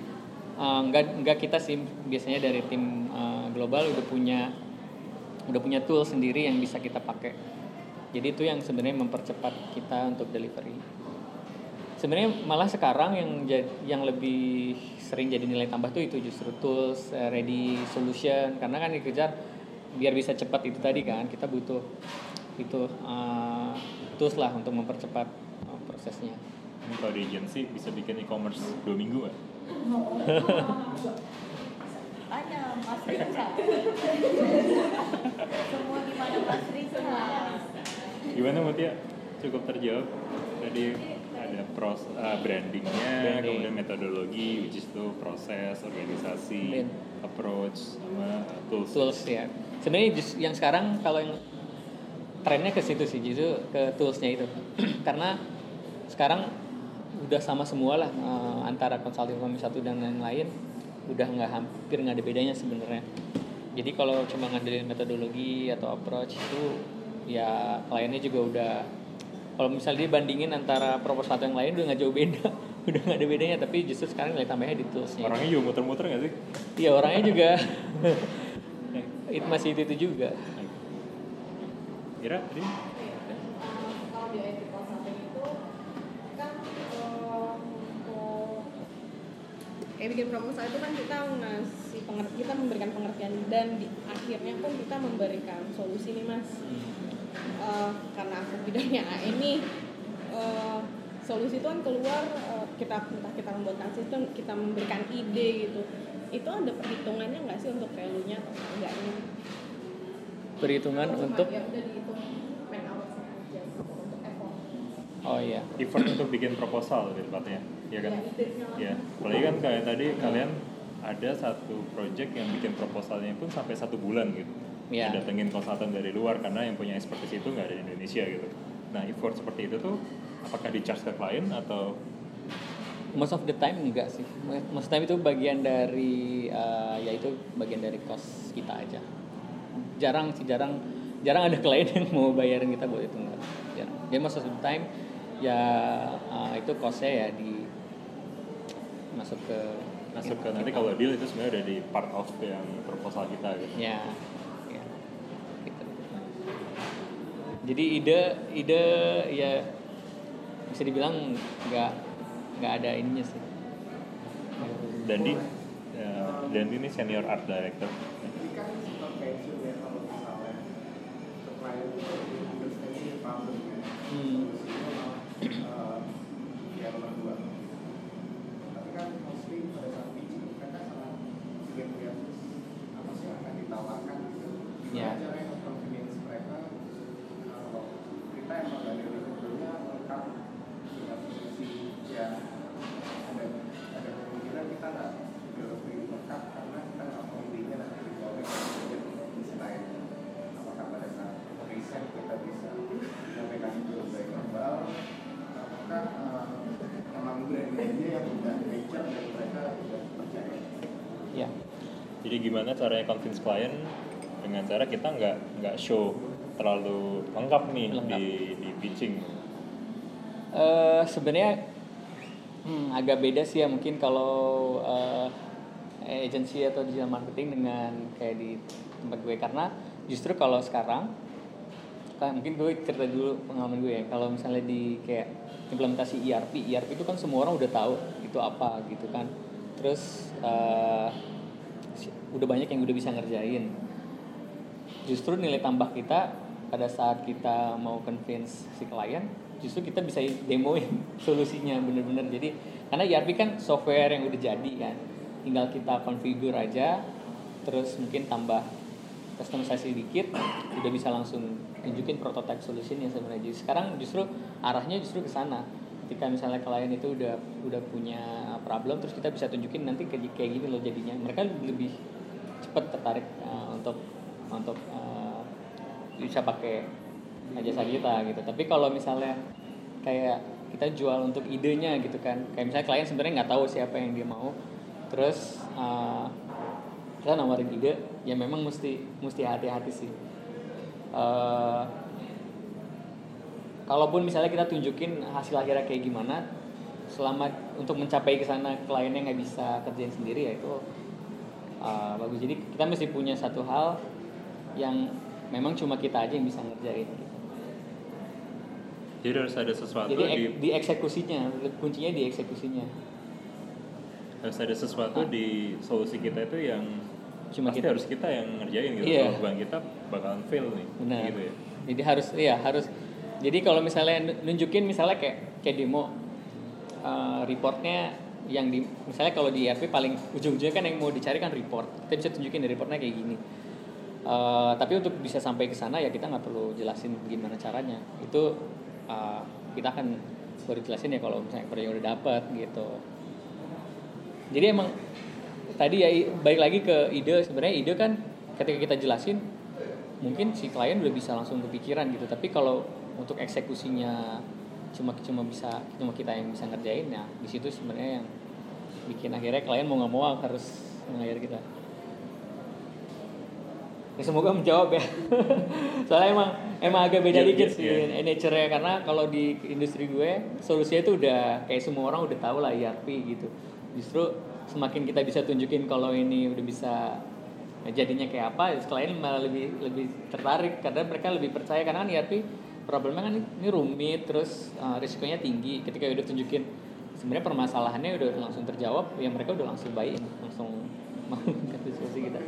uh, nggak nggak kita sih biasanya dari tim uh, global udah punya udah punya tool sendiri yang bisa kita pakai. Jadi itu yang sebenarnya mempercepat kita untuk delivery. Sebenarnya malah sekarang yang yang lebih sering jadi nilai tambah tuh itu justru tools uh, ready solution. Karena kan dikejar biar bisa cepat itu tadi kan kita butuh itu uh, tools lah untuk mempercepat uh, prosesnya Ini kalau di agency bisa bikin e-commerce dua minggu kan? Tanya Mas Rica. Semua gimana Mas Rica? Gimana Mutia? Cukup terjawab tadi ada pros uh, brandingnya, Branding. kemudian metodologi, which is itu proses, organisasi, Brand. approach, sama uh, tools. tools ya sebenarnya just- yang sekarang kalau yang trennya ke situ sih justru ke toolsnya itu. Karena sekarang udah sama semua lah eh, antara consulting firm satu dan yang lain udah nggak hampir nggak ada bedanya sebenarnya. Jadi kalau cuma ngandelin metodologi atau approach itu ya kliennya juga udah kalau misalnya dibandingin antara proposal satu yang lain udah nggak jauh beda. Udah nggak ada bedanya tapi justru sekarang nilai tambahnya di toolsnya. Orangnya juga muter-muter nggak sih? Iya orangnya juga. Itu masih itu, itu juga. Kira tadi? Kalau di IT consulting itu kan eh, untuk kayak bikin proposal itu kan kita ngasih pengertian kita memberikan pengertian dan di akhirnya pun kita memberikan solusi nih mas. Eh, karena aku bidangnya AE nih eh, solusi itu kan keluar eh, kita entah kita membuatkan sistem kita memberikan ide gitu. Itu ada perhitungannya nggak sih untuk value-nya atau enggaknya Perhitungan untuk ya udah dihitung man hours-nya aja gitu, untuk effort oh iya. Effort untuk bikin proposal lebih tepatnya ya? Kan? Ya, ide-nya ya apalagi kan kayak tadi kalian ada satu project yang bikin proposalnya pun sampai satu bulan gitu. Iya. datengin konsultan dari luar karena yang punya expertise itu nggak ada di Indonesia gitu. Nah effort seperti itu tuh apakah di charge ke klien atau most of the time enggak sih. Most of the time itu bagian dari uh, ya itu bagian dari cost kita aja jarang sih jarang jarang ada klien yang mau bayarin kita buat itu enggak. Jarang dia most of the time ya uh, itu costnya ya di masuk ke masuk ke nanti kalau deal itu sebenarnya udah di part of yang proposal kita gitu. Ya, ya gitu. jadi ide ide ya bisa dibilang nggak nggak ada ininya sih. Dandi ya, Dandi ini senior art director supply itu understanding problem ya. Hmm. Solusinya malah eh, yang nomor dua. Tapi kan mostly pada saat pitching kan kan sangat sulit melihat apa sih yang akan ditawarkan gitu. Gimana Ya. caranya convenience mereka kalau kita emang dari sebelumnya lengkap dengan solusi ya ada ada kemungkinan kita nggak lebih lengkap karena kita nggak mau intinya nanti digoreng di lain apakah pada saat riset kita bisa menyampaikan itu lebih global apakah eh, memang brand-brandnya yang udah nature dan mereka udah percaya ya jadi gimana caranya convince klien dengan cara kita nggak nggak show terlalu lengkap nih Lengkap. di di pitching? Eh sebenarnya hmm, agak beda sih ya mungkin kalau eh, agency atau digital marketing dengan kayak di tempat gue. Karena justru kalau sekarang kan mungkin gue cerita dulu pengalaman gue ya. Kalau misalnya di kayak implementasi ERP ERP itu kan semua orang udah tahu itu apa gitu kan. Terus si- udah banyak yang udah bisa ngerjain. Justru nilai tambah kita pada saat kita mau convince si klien justru kita bisa demoin solusinya bener-bener. Jadi karena ERP kan software yang udah jadi kan tinggal kita configure aja terus mungkin tambah customisasi dikit udah bisa langsung tunjukin prototype solutionnya sebenarnya. Jadi sekarang justru arahnya justru ke sana. Ketika misalnya klien itu udah udah punya problem terus kita bisa tunjukin nanti kayak gini loh jadinya. Mereka lebih cepet tertarik uh, untuk untuk uh, bisa pakai jasa kita gitu. Tapi kalau misalnya kayak kita jual untuk idenya gitu kan kayak misalnya klien sebenarnya nggak tahu siapa yang dia mau terus uh, kita nawarin ide ya memang mesti mesti hati-hati sih. Uh, kalaupun misalnya kita tunjukin hasil akhirnya kayak gimana selama untuk mencapai ke sana kliennya nggak bisa kerjain sendiri ya itu uh, bagus. Jadi kita mesti punya satu hal yang memang cuma kita aja yang bisa ngerjain. Gitu. jadi harus ada sesuatu jadi di ek- di eksekusinya. Kuncinya di eksekusinya. Harus ada sesuatu di solusi kita itu yang Cuma pasti kita- harus kita yang ngerjain gitu. Iya. kalau bukan kita bakalan fail nih benar. gitu ya. Jadi harus iya harus. Jadi kalau misalnya nu- nunjukin misalnya kayak kayak demo uh, reportnya yang di misalnya kalau di ERP paling ujung-ujungnya kan yang mau dicari kan report. Kita bisa tunjukin dari reportnya kayak gini. Uh, tapi untuk bisa sampai ke sana ya kita nggak perlu jelasin gimana caranya. Itu uh, kita akan baru jelasin ya kalau misalnya proyek udah dapat gitu. Jadi emang tadi ya balik lagi ke ide. Sebenarnya ide kan ketika kita jelasin mungkin si klien udah bisa langsung kepikiran gitu. Tapi kalau untuk eksekusinya cuma cuma bisa cuma kita yang bisa ngerjain ya di situ sebenarnya yang bikin akhirnya klien mau nggak mau harus mengajar kita. Ya semoga menjawab ya. Soalnya emang emang agak beda Iya, dikit iya, sih iya. nature-nya karena kalau di industri gue solusinya itu udah kayak semua orang udah tahu lah ERP gitu. Justru semakin kita bisa tunjukin kalau ini udah bisa jadinya kayak apa klien malah lebih lebih tertarik karena mereka lebih percaya karena kan ERP problemnya kan ini rumit terus uh, risikonya tinggi. Ketika udah tunjukin sebenarnya permasalahannya udah langsung terjawab ya mereka udah langsung in langsung mau diskusi kita.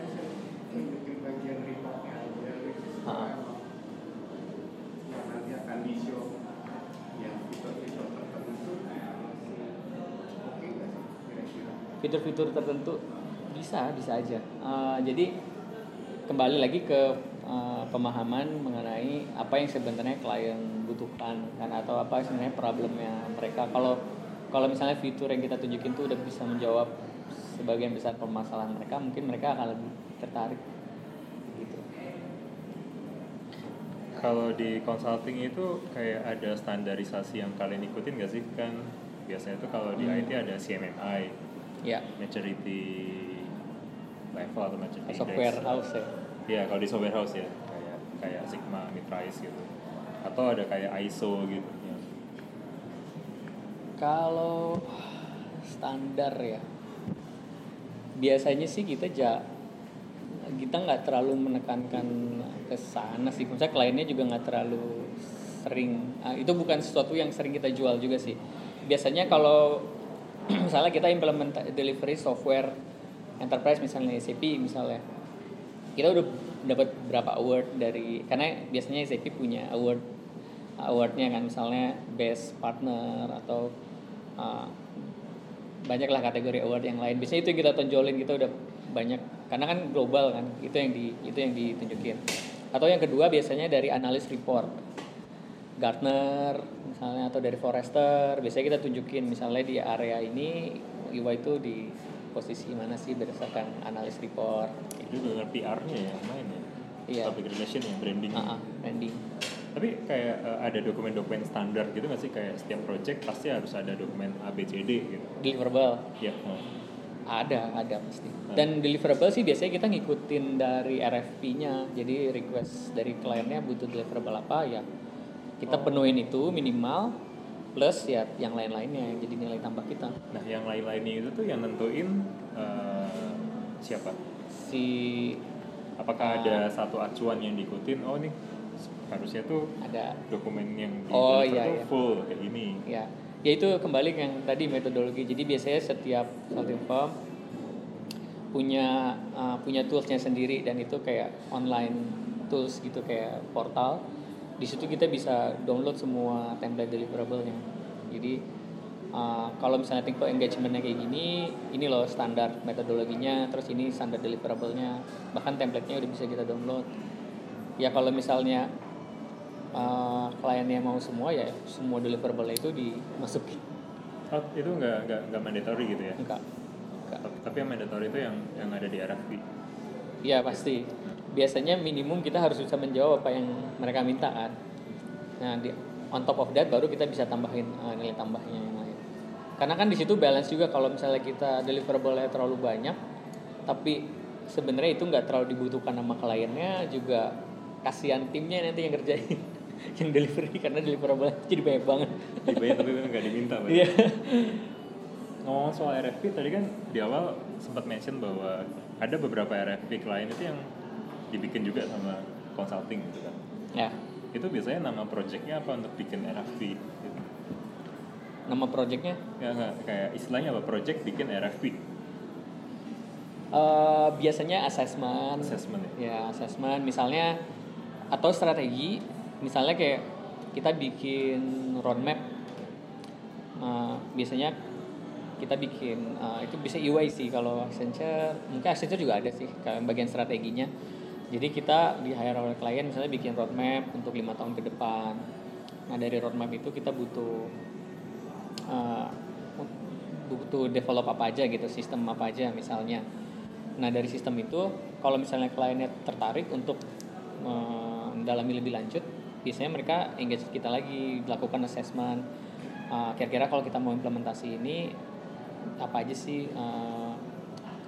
Fitur-fitur tertentu bisa bisa aja. Eh, jadi kembali lagi ke uh, pemahaman mengenai apa yang sebenarnya klien butuhkan kan atau apa sebenarnya problemnya mereka. Kalau kalau misalnya fitur yang kita tunjukin tuh udah bisa menjawab sebagian besar permasalahan mereka mungkin mereka akan lebih tertarik gitu. Kalau di consulting itu kayak ada standarisasi yang kalian ikutin gak sih? Kan biasanya tuh kalau di Hmm. IT ada CMMI, ya. Maturity level atau maturity software index. house ya Ya kalau di software house ya kayak kayak Sigma, Mitrise gitu. Atau ada kayak ISO gitu. Ya. Kalau standar ya, biasanya sih kita ja kita nggak terlalu menekankan ke sana sih. Misalnya kliennya juga nggak terlalu sering. ah, itu bukan sesuatu yang sering kita jual juga sih. Biasanya kalau misalnya kita implement delivery software enterprise misalnya SAP misalnya, kita udah dapat berapa award dari karena biasanya SAP punya award awardnya kan misalnya best partner atau uh, banyaklah kategori award yang lain. Biasanya itu yang kita tonjolin kita udah banyak karena kan global kan itu yang di itu yang ditunjukin. Atau yang kedua biasanya dari analis report. Gartner misalnya atau dari Forrester biasanya kita tunjukin misalnya di area ini UI itu di posisi mana sih berdasarkan analis report Itu dengan PR-nya ya main ya. Iya. Public relation ya, branding. Ah, ah, branding Tapi kayak eh, ada dokumen-dokumen standar gitu nggak sih kayak setiap project pasti harus ada dokumen ABCD gitu. deliverable Ya. nah. Ada, ada pasti. Dan deliverable sih biasanya kita ngikutin dari RFP-nya. Jadi request dari kliennya butuh deliverable apa ya. Kita penuhin itu minimal plus ya yang lain-lainnya yang jadi nilai tambah kita. Nah, yang lain-lainnya itu tuh yang nentuin eh, siapa? Si Apakah Ah. ada satu acuan yang diikutin? Oh, ini harusnya tuh ada dokumen yang di Oh, iya, iya. full kayak gini. ya ya itu kembali ke yang tadi metodologi. Jadi biasanya setiap consulting firm punya uh, punya toolsnya sendiri dan itu kayak online tools gitu kayak portal di situ kita bisa download semua template deliverable-nya jadi uh, kalau misalnya tipe engagementnya kayak gini ini loh standar metodologinya terus ini standar deliverable-nya bahkan template-nya udah bisa kita download ya kalau misalnya uh, kliennya mau semua ya semua deliverable itu dimasukin Oh, itu nggak nggak nggak mandatory gitu ya? enggak enggak Tapi yang mandatory itu yang yang ada di RFP. Iya pasti. Biasanya minimum kita harus bisa menjawab apa yang mereka minta kan. Nah di on top of that baru kita bisa tambahin uh, nilai tambahnya yang lain. Karena kan di situ balance juga kalau misalnya kita deliverable-nya terlalu banyak, tapi sebenarnya itu nggak terlalu dibutuhkan sama kliennya juga kasihan timnya nanti yang ngerjain yang delivery karena deliverable jadi banyak banget. Dibayar tapi kan nggak diminta. Pak. Iya. Ngomong soal RFP tadi kan di awal sempat mention bahwa ada beberapa RFP klien itu yang dibikin juga sama consulting gitu kan. ya. Itu biasanya nama projectnya apa untuk bikin RFP? Gitu. Nama projectnya Ya kayak istilahnya apa project bikin RFP eh, biasanya assessment. assessment ya. ya assessment misalnya atau strategi misalnya kayak kita bikin roadmap uh, biasanya kita bikin uh, itu bisa EY sih kalau Accenture mungkin Accenture juga ada sih kayak bagian strateginya jadi kita di hire oleh klien misalnya bikin roadmap untuk lima tahun ke depan. Nah dari roadmap itu kita butuh uh, butuh develop apa aja gitu sistem apa aja misalnya. Nah dari sistem itu kalau misalnya kliennya tertarik untuk uh, mendalami lebih lanjut biasanya mereka engage kita lagi lakukan assessment. Uh, kira-kira kalau kita mau implementasi ini apa aja sih uh,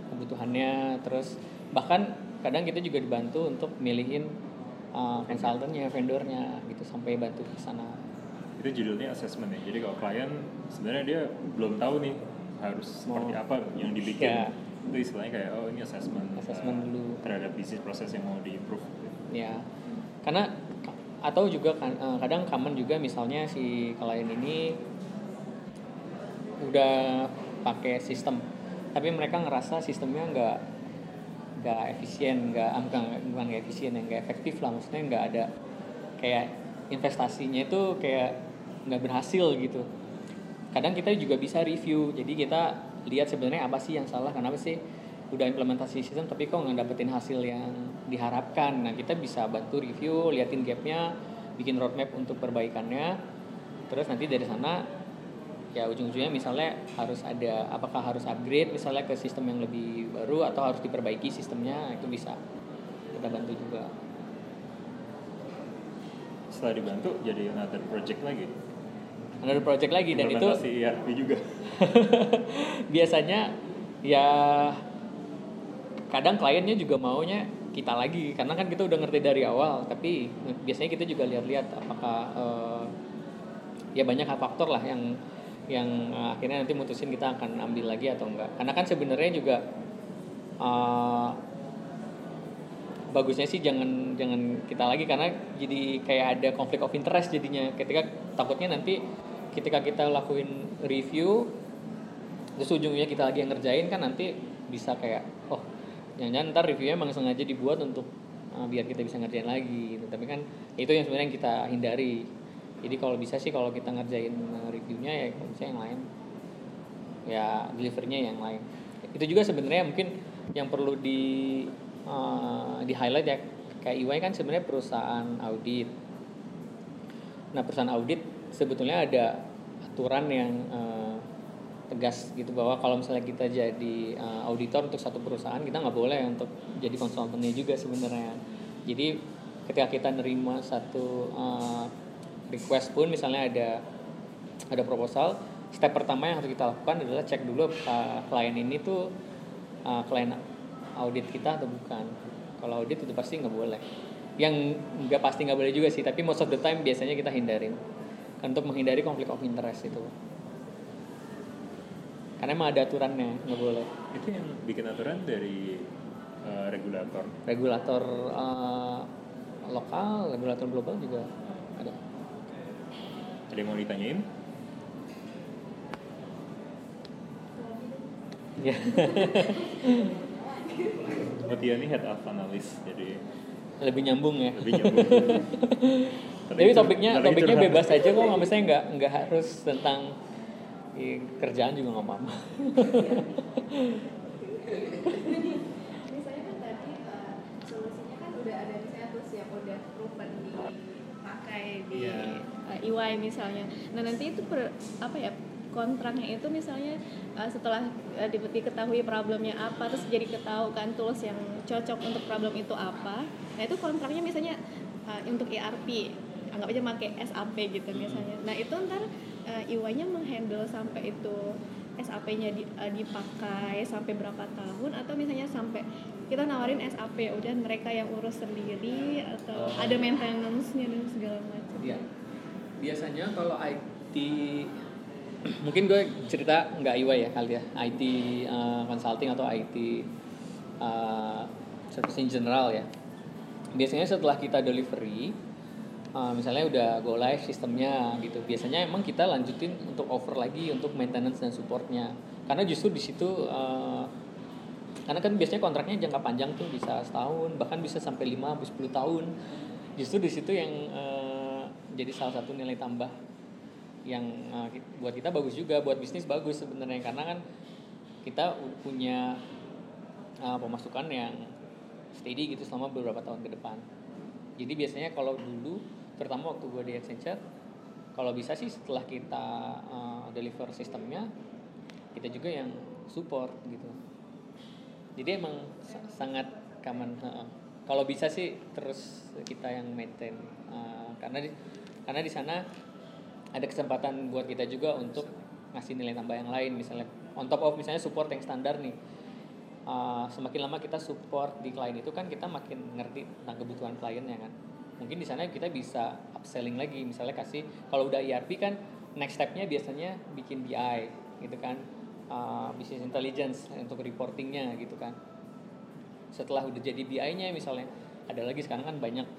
kebutuhannya terus bahkan kadang kita juga dibantu untuk milihin uh, konsultannya vendornya gitu sampai bantu ke sana Itu judulnya assessment ya. Jadi kalau klien sebenarnya dia belum tahu nih harus seperti Mau- apa yang dibikin. Ya. Itu istilahnya kayak oh ini assessment, Assessment uh, dulu. terhadap bisnis proses yang mau di-improve. ya karena atau juga kan eh, kadang common juga misalnya si klien ini udah pakai sistem tapi mereka ngerasa sistemnya nggak nggak efisien nggak ah, bukan bukan nggak efisien yang nggak efektif lah maksudnya nggak ada kayak investasinya itu kayak nggak berhasil gitu. Kadang kita juga bisa review jadi kita lihat sebenarnya apa sih yang salah kenapa sih udah implementasi sistem tapi kok nggak dapetin hasil yang diharapkan. Nah kita bisa bantu review liatin gapnya bikin roadmap untuk perbaikannya. Terus nanti dari sana ya ujung-ujungnya misalnya harus ada apakah harus upgrade misalnya ke sistem yang lebih baru atau harus diperbaiki sistemnya itu bisa kita bantu juga Setelah dibantu jadi another project lagi. ada project lagi dan itu ERP juga. biasanya ya kadang kliennya juga maunya kita lagi karena kan kita udah ngerti dari awal tapi biasanya kita juga lihat-lihat apakah eh, ya banyak faktor lah yang yang eh, akhirnya nanti mutusin kita akan ambil lagi atau enggak. Karena kan sebenarnya juga eh, bagusnya sih jangan jangan kita lagi karena jadi kayak ada konflik of interest jadinya. Ketika takutnya nanti ketika kita lakuin review terus ujungnya kita lagi yang ngerjain kan nanti bisa kayak oh jangan-jangan ntar reviewnya emang sengaja dibuat untuk uh, biar kita bisa ngerjain lagi. Gitu tapi kan itu yang sebenarnya kita hindari jadi kalau bisa sih kalau kita ngerjain uh, reviewnya ya kalau bisa yang lain. Ya delivernya yang lain. Itu juga sebenarnya mungkin yang perlu di uh, di highlight ya. Kayak EY kan sebenarnya perusahaan audit. Nah perusahaan audit sebetulnya ada aturan yang uh, tegas gitu bahwa kalau misalnya kita jadi uh, auditor untuk satu perusahaan kita nggak boleh untuk jadi konsultannya juga sebenarnya. Jadi ketika kita nerima satu uh, request pun misalnya ada ada proposal step pertama yang harus kita lakukan adalah cek dulu uh, klien ini tuh uh, klien audit kita atau bukan. Kalau audit itu pasti nggak boleh. Yang nggak pasti nggak boleh juga sih tapi most of the time biasanya kita hindarin. Kan untuk menghindari konflik of interest itu. Karena emang ada aturannya nggak boleh. Itu yang bikin aturan dari uh, regulator. regulator uh, lokal regulator global juga ada Ada yang mau ditanyain? ya Oh, Tia ini head of analyst, jadi lebih nyambung ya lebih nyambung. Tapi topiknya topiknya bebas aja kok nggak misalnya nggak nggak harus tentang ya, kerjaan juga nggak apa-apa. misalnya kan tadi uh, solusinya kan udah ada misalnya tools yang udah proven dipakai di Iya. Uh, EY misalnya. Nah nanti itu per, apa ya kontraknya itu misalnya uh, setelah uh, di- diketahui problemnya apa terus jadi ketahui kan tools yang cocok untuk problem itu apa. Nah itu kontraknya misalnya uh, untuk ERP anggap aja pakai SAP gitu misalnya. Nah itu ntar uh, EY-nya menghandle sampai itu SAP-nya di- uh, dipakai sampai berapa tahun atau misalnya sampai kita nawarin SAP udah mereka yang urus sendiri atau Oh. ada maintenance-nya dan segala macam. Iya. Biasanya kalau IT mungkin gue cerita nggak IWA ya kali ya IT uh, consulting atau IT uh, service in general ya. Biasanya setelah kita delivery uh, misalnya udah go live sistemnya gitu. Biasanya emang kita lanjutin untuk offer lagi untuk maintenance dan supportnya. Karena justru di situ uh, karena kan biasanya kontraknya jangka panjang tuh bisa setahun bahkan bisa sampai 5 sampai 10 tahun justru di situ yang eh, jadi salah satu nilai tambah yang ki- buat kita bagus juga buat bisnis bagus sebenarnya. Karena kan kita punya eh, pemasukan yang steady gitu selama beberapa tahun ke depan. Jadi biasanya kalau dulu terutama waktu gue di Accenture kalau bisa sih setelah kita eh, deliver sistemnya kita juga yang support gitu. Jadi emang sa- sangat common heeh. kalau bisa sih terus kita yang maintain Eh, karena di karena di sana ada kesempatan buat kita juga untuk ngasih nilai tambah yang lain. Misalnya on top of misalnya support yang standar nih. Eh, semakin lama kita support di klien itu kan kita makin ngerti tentang kebutuhan kliennya kan. Mungkin di sana kita bisa upselling lagi. Misalnya kasih kalau udah ERP kan next stepnya biasanya bikin BI gitu kan. Uh, business intelligence untuk reportingnya gitu kan. Setelah udah jadi BI-nya misalnya ada lagi sekarang kan banyak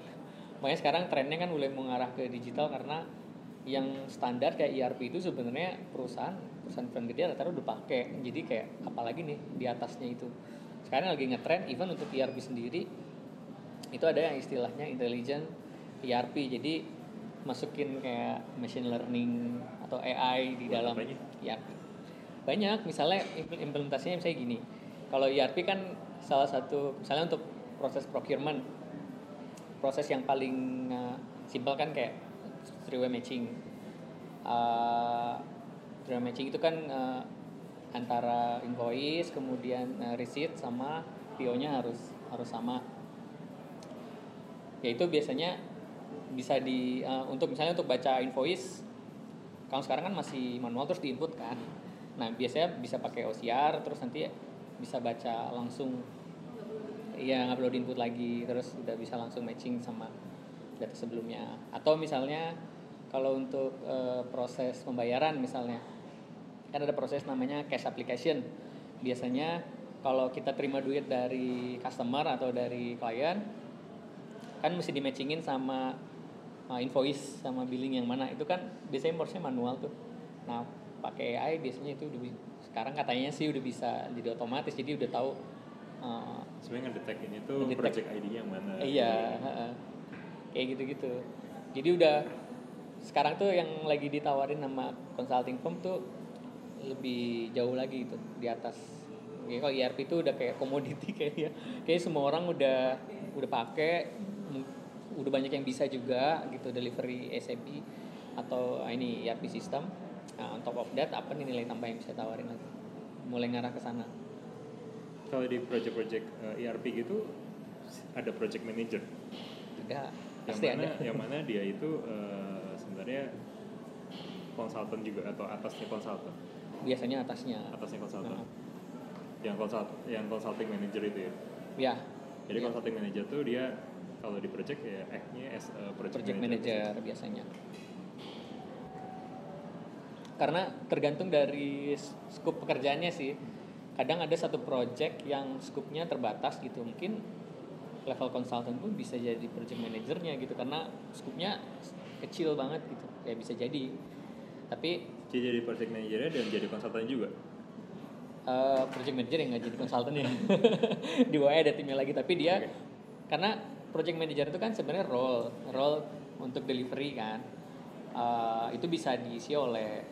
makanya sekarang trennya kan mulai mengarah ke digital karena yang standar kayak ERP itu sebenarnya perusahaan perusahaan perusahaan gede rata-rata udah pakai. Jadi kayak apalagi nih di atasnya itu. Sekarang lagi ngetrend even untuk ERP sendiri itu ada yang istilahnya intelligent ERP jadi masukin kayak machine learning atau AI di Buat dalam? ERP banyak misalnya impl- implementasinya misalnya gini. Kalau ERP kan salah satu misalnya untuk proses procurement proses yang paling uh, simpel kan kayak three-way matching. Uh, three-way matching itu kan uh, antara invoice kemudian uh, receipt sama PO-nya harus harus sama. Ya itu biasanya bisa di uh, untuk misalnya untuk baca invoice kalau sekarang kan masih manual terus di input kan. Nah biasanya bisa pakai OCR terus nanti bisa baca langsung Iya nggak perlu di input lagi terus udah bisa langsung matching sama data sebelumnya. Atau misalnya kalau untuk uh, proses pembayaran misalnya kan ada proses namanya cash application. Biasanya kalau kita terima duit dari customer atau dari klien kan mesti di matchingin sama uh, invoice sama billing yang mana. Itu kan biasanya prosesnya manual tuh. Nah pakai AI biasanya itu udah sekarang katanya sih udah bisa jadi otomatis jadi udah tahu uh, sebenarnya ngedetek ini tuh Ngedetek. project ID yang mana? Iya heeh. kayak gitu-gitu. Jadi udah sekarang tuh yang lagi ditawarin sama consulting firm tuh lebih jauh lagi gitu di atas. Ya kalau ERP itu udah kayak komoditi kayaknya kayak semua orang udah udah pakai udah banyak yang bisa juga gitu delivery SAP atau ah, ini ERP system. Nah, on top of that apa nih nilai tambah yang bisa tawarin lagi? Mulai ngarah ke sana kalau di project-project eh, ERP gitu ada project manager. Ada yang pasti mana ada. yang mana dia itu eh, sebenarnya konsultan juga atau atasnya konsultan biasanya atasnya. Atasnya konsultan Nah. yang konsult yang consulting manager itu ya? Ya. Jadi Ya. consulting manager tuh dia kalau di project ya act-nya as a project, project manager, manager biasanya. Karena tergantung dari scope pekerjaannya sih kadang ada satu project yang scope-nya terbatas gitu. Mungkin level consultant pun bisa jadi project manajernya gitu karena scope-nya kecil banget gitu. Ya bisa jadi. Tapi Dia jadi project managernya dan jadi konsultan juga? Eh, project manager yang nggak jadi konsultan ya. Di WA ada timnya lagi. Tapi dia Oke. karena project manager itu kan sebenarnya role role untuk delivery kan. Eh, itu bisa diisi oleh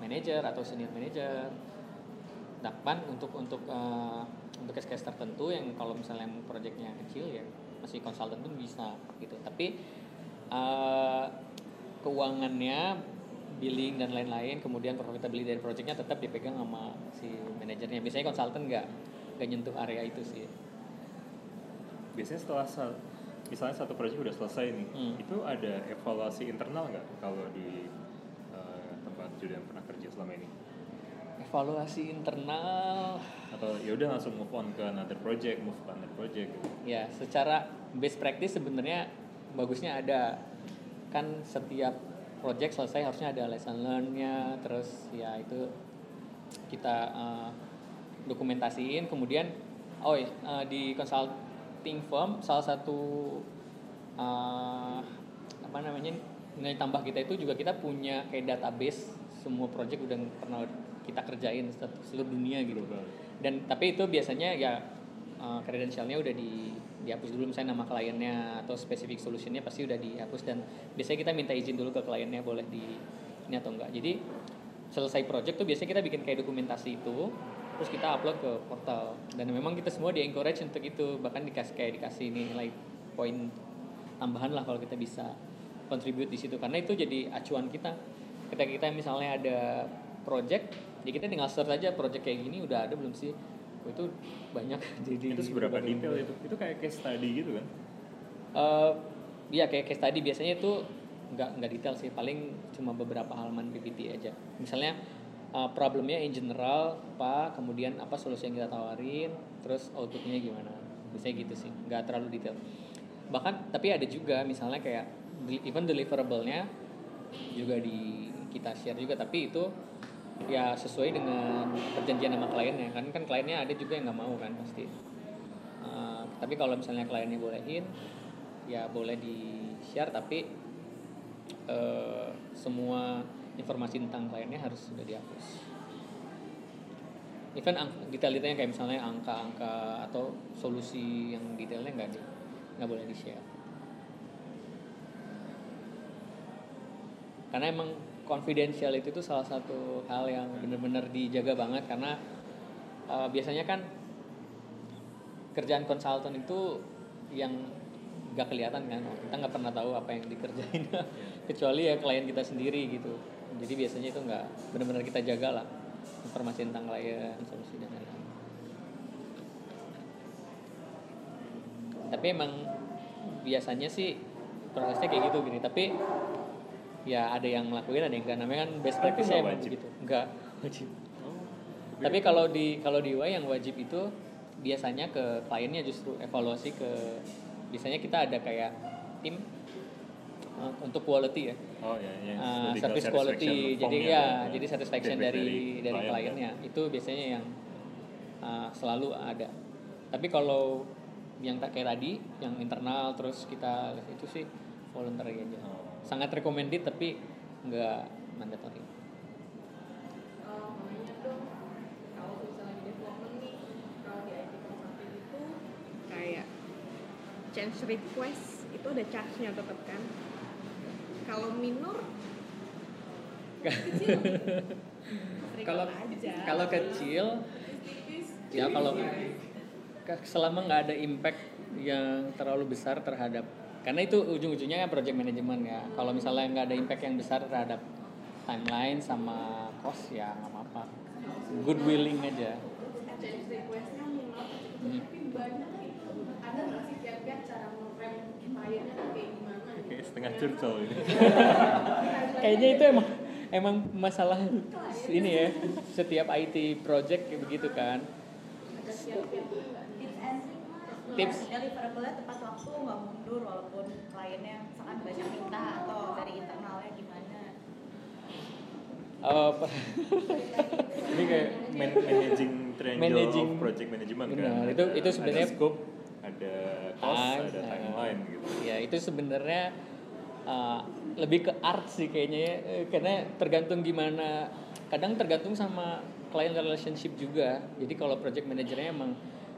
manager atau senior manager Dakpan untuk untuk eh, untuk case-case tertentu yang kalau misalnya projectnya kecil ya masih konsultan pun bisa gitu. Tapi eh, keuangannya billing dan lain-lain kemudian profitability dari projectnya tetap dipegang sama si manajernya. Biasanya konsultan nggak nggak nyentuh area itu sih. Biasanya setelah sa- misalnya satu project udah selesai nih Hmm. itu ada evaluasi internal nggak kalau di eh, tempat Julian pernah kerja selama ini evaluasi internal. Atau ya udah langsung move on ke another project move ke another project gitu. ya secara best practice sebenarnya bagusnya ada. Kan setiap project selesai harusnya ada lesson learn-nya terus ya itu kita eh, dokumentasiin. Kemudian oh eh, di consulting firm salah satu eh, apa namanya nilai tambah kita itu juga kita punya kayak database semua project udah pernah kita kerjain se- seluruh dunia gitu. Dan tapi itu biasanya ya uh, kredensialnya udah di dihapus dulu misalnya nama kliennya atau specific solutionnya pasti udah dihapus. Dan biasanya kita minta izin dulu ke kliennya boleh di ini atau enggak. Jadi selesai project tuh biasanya kita bikin kayak dokumentasi itu terus kita upload ke portal. Dan memang kita semua di encourage untuk itu. Bahkan dikasih kayak dikasih nilai poin tambahan lah kalau kita bisa contribute di situ. Karena itu jadi acuan kita. Ketika kita misalnya ada project ya kita tinggal search aja project kayak gini udah ada belum sih? Oh, itu banyak. Jadi itu seberapa detail itu? Itu kayak case study gitu kan? Eh, iya kayak case tadi biasanya itu nggak nggak detail sih. Paling cuma beberapa halaman PPT aja. Misalnya eh, problemnya in general apa kemudian apa solusi yang kita tawarin terus outputnya gimana. Biasanya gitu sih nggak terlalu detail. Bahkan tapi ada juga misalnya kayak even deliverable-nya juga di kita share juga tapi itu ya sesuai dengan perjanjian sama kliennya kan. Kan kliennya ada juga yang nggak mau kan pasti. Uh, tapi kalau misalnya kliennya bolehin ya boleh di share tapi uh, semua informasi tentang kliennya harus sudah dihapus. Even detail-detailnya kayak misalnya angka-angka atau solusi yang detailnya nggak di nggak boleh di share karena emang confidential itu salah satu hal yang benar-benar dijaga banget karena uh, biasanya kan kerjaan konsultan itu yang nggak kelihatan kan. Kita nggak pernah tahu apa yang dikerjain. Kecuali ya klien kita sendiri gitu. Jadi biasanya itu nggak benar-benar kita jaga lah informasi tentang klien solusi dan lain-lain. Tapi emang biasanya sih prosesnya kayak gitu gini. Tapi ya ada yang ngelakuin ada yang enggak namanya kan best practice emang wajib. begitu enggak wajib. Tapi kalau di kalau di UI yang wajib itu biasanya ke kliennya justru evaluasi ke biasanya kita ada kayak tim uh, untuk quality ya. Oh ya, yang Uh, service quality. jadi formnya ya jadi satisfaction dari dari klien, kliennya. Itu biasanya yang uh, selalu ada. Tapi kalau yang tak kayak tadi yang internal terus kita itu sih voluntary aja. Oh. Sangat recommended tapi nggak mandatory. Change request itu ada charge-nya tetap kan? Kalau minor kecil. Kalau kalau kecil ya kalau selama nggak ada impact yang terlalu besar terhadap karena itu ujung-ujungnya kan project management ya. Kalau misalnya nggak ada impact yang besar terhadap timeline sama cost ya nggak apa-apa. Good willing aja. Change request-nya minor Hmm. kayak setengah curcol ini. kayaknya itu emang emang masalah ini ya. Setiap IT project kayak begitu kan ada siap-siap nggak tips and Tips. deliverable tepat waktu nggak mundur walaupun kliennya sangat banyak minta atau dari internalnya gimana per- Ini kayak man- managing triangle Managing. of project management Benar, kan. itu- itu sebenarnya- ada scope, ada cost, Ah, ada ah. timeline gitu. ya itu sebenarnya uh, lebih ke art sih kayaknya ya Eh, karena tergantung gimana kadang tergantung sama client relationship juga jadi kalau project manajernya emang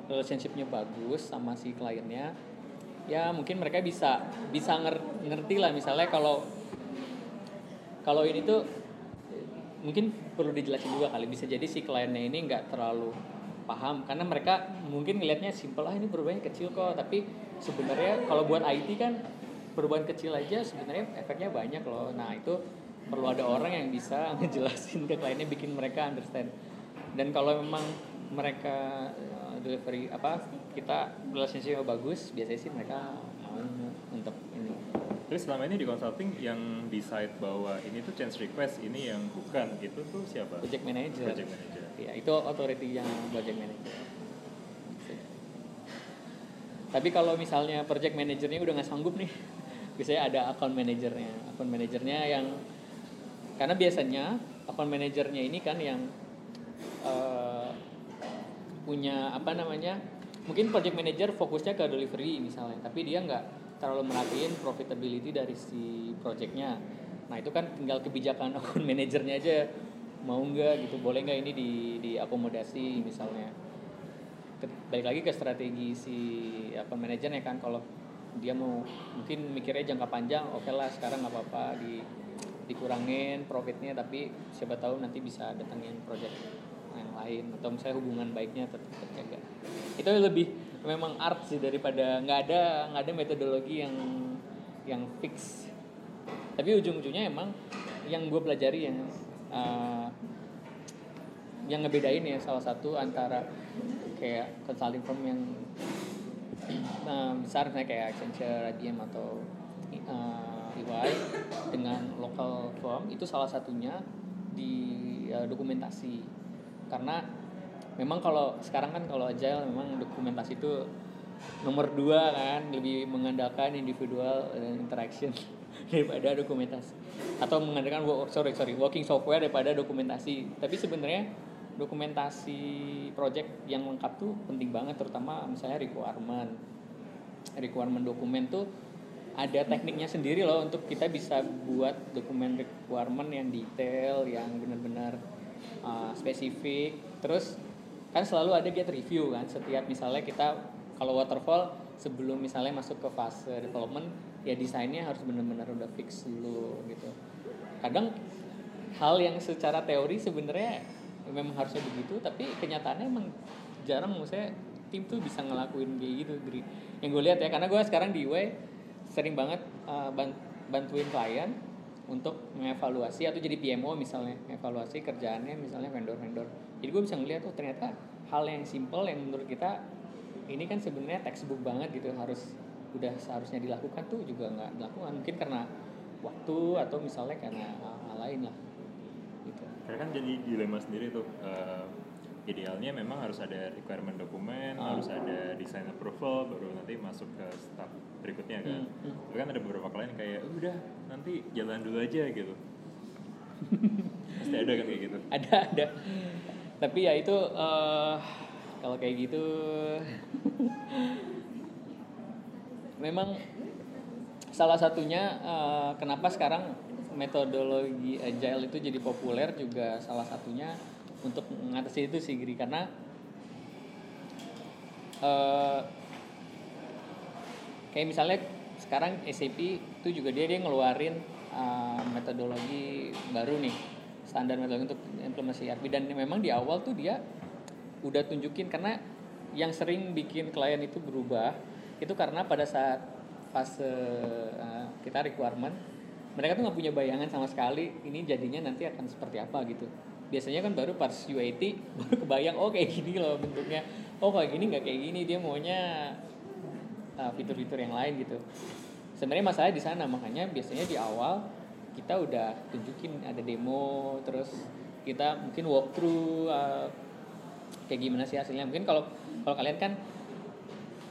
relationshipnya bagus sama si kliennya ya mungkin mereka bisa bisa nger- ngerti lah misalnya kalau kalau ini tuh eh, mungkin perlu dijelasin juga kali bisa jadi si kliennya ini nggak terlalu paham karena mereka mungkin ngelihatnya simpel ah ini perubahannya kecil kok tapi sebenarnya kalau buat IT kan perubahan kecil aja sebenarnya efeknya banyak loh. Nah itu perlu ada orang yang bisa ngejelasin ke kliennya bikin mereka understand. Dan kalau memang mereka delivery apa kita relationship bagus biasanya sih mereka mau untuk ini Terus selama ini di consulting yang decide bahwa ini tuh change request, ini yang bukan, itu tuh siapa? project manager Project manager. ya itu authority yang project manager tapi kalau misalnya project manajernya udah nggak sanggup nih biasanya ada account manajernya account manajernya yang karena biasanya account manajernya ini kan yang eh, punya apa namanya mungkin project manager fokusnya ke delivery misalnya tapi dia nggak terlalu merhatiin profitability dari si projectnya. Nah itu kan tinggal kebijakan account manajernya aja mau nggak gitu boleh nggak ini di diakomodasi misalnya. Ke- balik lagi ke strategi si account manajernya kan kalau dia mau mungkin mikirnya jangka panjang oke lah sekarang nggak apa-apa di dikurangin profitnya tapi siapa tahu nanti bisa datengin project lain atau misalnya hubungan baiknya tetap terjaga itu lebih memang art sih daripada nggak ada nggak ada metodologi yang yang fix. Tapi ujung-ujungnya emang yang gue pelajari yang uh, yang ngebedain ya salah satu antara kayak consulting firm yang uh, besar misalnya kayak Accenture, IBM atau uh, EY dengan local firm itu salah satunya di uh, dokumentasi karena memang kalau sekarang kan kalau agile memang dokumentasi itu nomor dua kan lebih mengandalkan individual interaction daripada dokumentasi. Atau mengandalkan sorry sorry working software daripada dokumentasi. Tapi sebenarnya dokumentasi project yang lengkap tuh penting banget terutama misalnya requirement. Requirement dokumen tuh ada tekniknya sendiri loh untuk kita bisa buat dokumen requirement yang detail yang benar-benar uh, spesifik. Terus kan selalu ada get review kan setiap misalnya kita kalau waterfall sebelum misalnya masuk ke fase development ya desainnya harus benar-benar udah fix dulu gitu. Kadang hal yang secara teori sebenarnya memang harusnya begitu tapi kenyataannya emang jarang maksudnya tim tuh bisa ngelakuin kayak gitu yang gue lihat ya karena gue sekarang di UI sering banget uh, ban- bantuin klien untuk mengevaluasi atau jadi PMO misalnya evaluasi kerjaannya misalnya vendor-vendor jadi gue bisa ngeliat oh ternyata hal yang simple yang menurut kita ini kan sebenarnya textbook banget gitu harus udah seharusnya dilakukan tuh juga nggak dilakukan mungkin karena waktu atau misalnya karena hal, hal lain lah gitu Karena kan jadi dilema sendiri tuh. eh, idealnya memang harus ada requirement dokumen, Ah. harus ada design approval, baru nanti masuk ke step berikutnya kan. Hmm, hmm. Tapi kan ada beberapa klien kayak udah nanti jalan dulu aja gitu. Pasti ada kan kayak gitu. ada ada tapi ya itu eh, kalau kayak gitu memang salah satunya eh, kenapa sekarang metodologi agile itu jadi populer juga salah satunya untuk mengatasi itu sih Giri. Karena eh, kayak misalnya sekarang SAP itu juga dia dia ngeluarin uh, metodologi baru nih standar metodologi untuk implementasi ERP dan memang di awal tuh dia udah tunjukin karena yang sering bikin klien itu berubah itu karena pada saat fase uh, kita requirement mereka tuh nggak punya bayangan sama sekali ini jadinya nanti akan seperti apa gitu biasanya kan baru pas UAT baru kebayang oh kayak gini loh bentuknya oh kayak gini nggak kayak gini dia maunya uh, fitur-fitur yang lain gitu. Sebenarnya masalahnya di sana makanya biasanya di awal kita udah tunjukin ada demo terus kita mungkin walkthrough uh, kayak gimana sih hasilnya. Mungkin kalau kalau kalian kan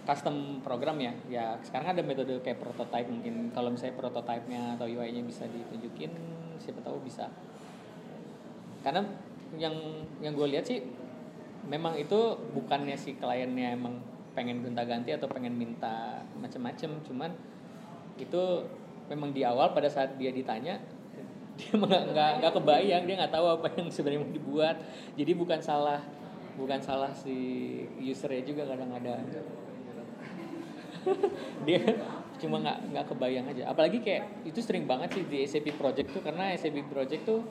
custom program ya, ya sekarang ada metode kayak prototype mungkin kalau misalnya prototipenya atau UI-nya bisa ditunjukin siapa tahu bisa. Karena yang yang gue lihat sih memang itu bukannya si kliennya emang pengen gonta-ganti atau pengen minta macem-macem. Cuman itu memang di awal pada saat dia ditanya dia nggak nggak nggak kebayang. Dia nggak tahu apa yang sebenarnya mau dibuat. Jadi bukan salah bukan salah si usernya juga kadang-kadang dia cuma nggak nggak kebayang aja. Apalagi kayak itu sering banget sih di SAP project tuh. Karena SAP project tuh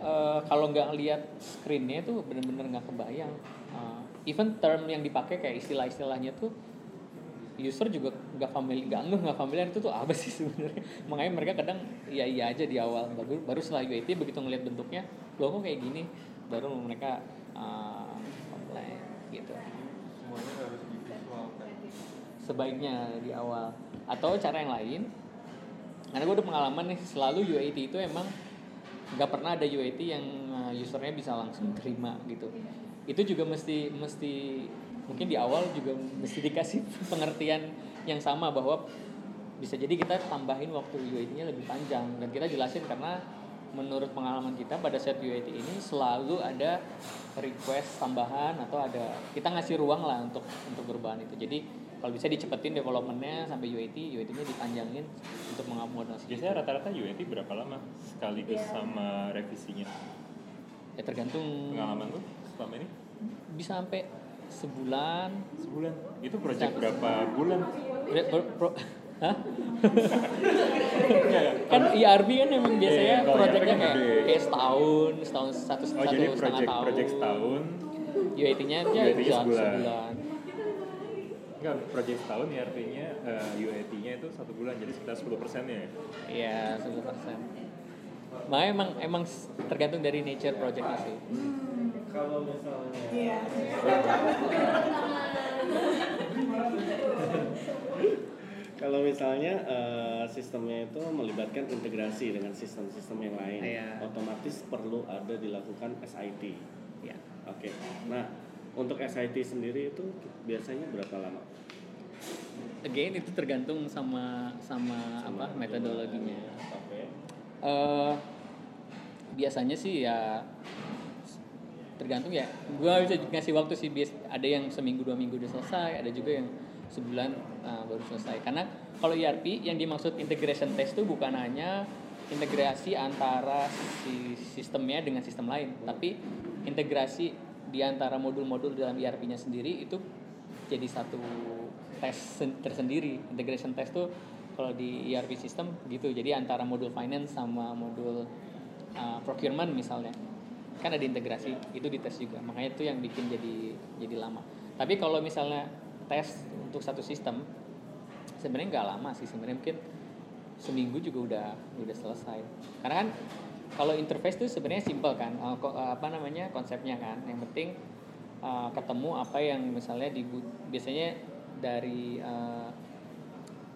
eh, kalau nggak lihat screennya tuh bener-bener nggak kebayang. Eh, even term yang dipakai kayak istilah-istilahnya tuh user juga nggak familiar nggak ngeh nggak familiar itu tuh apa sih sebenarnya? Makanya mereka kadang iya iya aja di awal. Baru baru setelah UAT begitu ngelihat bentuknya loh kok kayak gini? Baru mereka uh, komplain gitu. Semuanya harus divisualkan sebaiknya di awal. Atau cara yang lain karena gue udah pengalaman nih selalu UAT itu emang nggak pernah ada UAT yang uh, usernya bisa langsung terima gitu. Itu juga mesti mesti mungkin di awal juga mesti dikasih pengertian yang sama bahwa bisa jadi kita tambahin waktu UAT-nya lebih panjang dan kita jelasin karena menurut pengalaman kita pada saat UAT ini selalu ada request tambahan atau ada kita ngasih ruang lah untuk untuk perubahan itu jadi kalau bisa dicepetin developmentnya sampai UAT UAT-nya dipanjangin untuk mengakomodasi Biasanya rata-rata UAT berapa lama sekaligus Iya. sama revisinya? ya tergantung Pengalaman tuh selama ini? bisa sampai sebulan Sebulan. Itu project Bisa. berapa bulan? Pro- pro- Hah? Kan ERP kan emang biasanya Iya, kalau proyeknya ERP kan kayak, gede. kayak setahun setahun satu Oh satu jadi setengah project tahun project setahun. UAT-nya ya UAT-nya bisa sebulan. sebulan Enggak, project setahun ya artinya eh, UAT-nya itu satu bulan jadi sekitar 10 persennya ya. Iya, 10 persen. Makanya emang emang tergantung dari nature projectnya sih. kalau misalnya Iya. Kalau misalnya eh, sistemnya itu melibatkan integrasi dengan sistem-sistem yang lain, Iya. otomatis perlu ada dilakukan SIT. Ya. Oke. Nah, untuk SIT sendiri itu biasanya berapa lama? Again itu tergantung sama sama, apa metodologinya. Oke. Eh biasanya sih ya tergantung ya. Gua bisa ngasih waktu sih bias ada yang seminggu dua minggu udah selesai, ada juga yang sebulan uh, baru selesai. Karena kalau ERP yang dimaksud integration test itu bukan hanya integrasi antara si sistemnya dengan sistem lain, tapi integrasi di antara modul-modul dalam ERP-nya sendiri itu jadi satu tes sen- tersendiri. Integration test tuh kalau di ERP system gitu. Jadi antara modul finance sama modul uh, procurement misalnya kan ada integrasi itu dites juga makanya itu yang bikin jadi jadi lama tapi kalau misalnya tes untuk satu sistem sebenarnya nggak lama sih sebenarnya mungkin seminggu juga udah udah selesai. Karena kan kalau interface itu sebenarnya simple kan eh, apa namanya konsepnya kan. Yang penting eh, ketemu apa yang misalnya di biasanya dari eh,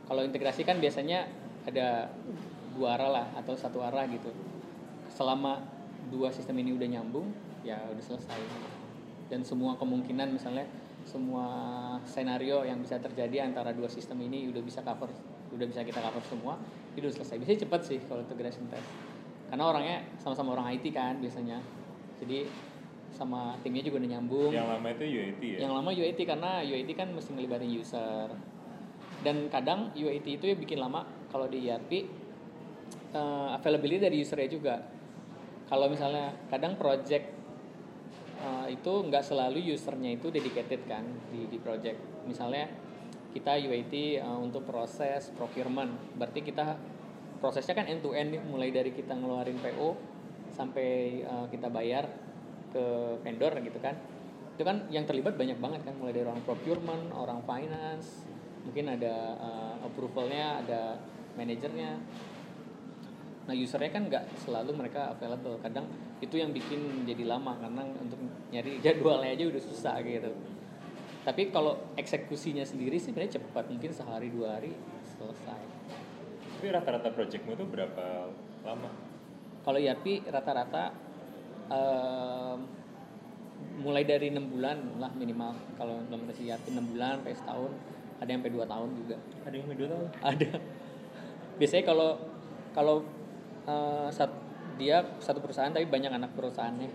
kalau integrasi kan biasanya ada dua arah lah atau satu arah gitu. Selama dua sistem ini udah nyambung ya udah selesai. Dan semua kemungkinan misalnya semua senario yang bisa terjadi antara dua sistem ini udah bisa cover udah bisa kita cover semua itu udah selesai. Biasanya cepat sih kalau integration test karena orangnya sama-sama orang IT kan biasanya. Jadi sama timnya juga udah nyambung. Yang lama itu UAT ya. yang lama UAT karena UAT kan mesti ngelibatin user. Dan kadang UAT itu ya bikin lama kalau di ERP eh, availability dari usernya juga. Kalau misalnya kadang project eh, itu nggak selalu usernya itu dedicated kan di di project. Misalnya kita UAT eh, untuk proses procurement. Berarti kita prosesnya kan end to end nih. Mulai dari kita ngeluarin PO sampai eh, kita bayar ke vendor gitu kan. Itu kan yang terlibat banyak banget kan. Mulai dari orang procurement orang finance. Mungkin ada uh, approvalnya ada manajernya nah usernya kan nggak selalu mereka available. Kadang itu yang bikin jadi lama karena untuk nyari jadwalnya aja udah susah gitu. Tapi kalau eksekusinya sendiri sih sebenarnya cepat mungkin sehari dua hari selesai. Tapi rata-rata projectmu itu berapa lama? kalau ERP rata-rata em, mulai dari enam bulan lah minimal. Kalau implementasi ERP enam bulan sampai setahun. Ada yang sampai dua tahun juga. Ada yang dua tahun. ada. Biasanya kalau kalau eh, sat- dia satu perusahaan tapi banyak anak perusahaannya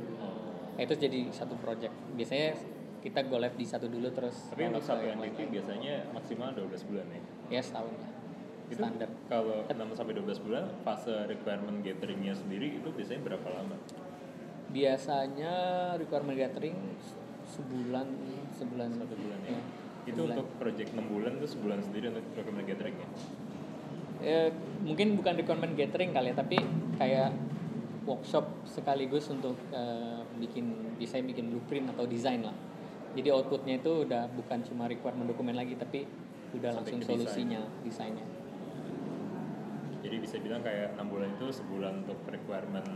Nah, itu jadi satu project biasanya kita go live di satu dulu terus Tapi untuk satu yang entity lain. biasanya maksimal 12 bulan ya. ya setahun lah Itu standar Kalau 6 sampai 12 bulan fase requirement gatheringnya sendiri itu biasanya berapa lama? biasanya requirement gathering sebulan sebulan Satu bulan ya. Ya, Itu sebulan. untuk project 6 bulan itu sebulan sendiri untuk requirement gathering ya. Ya, mungkin bukan requirement gathering kali ya tapi kayak workshop sekaligus untuk eh, bikin desain bikin blueprint atau desain lah jadi outputnya itu udah bukan cuma requirement dokumen lagi tapi udah Sampai langsung desain. solusinya desainnya Jadi bisa bilang kayak 6 bulan itu sebulan untuk requirement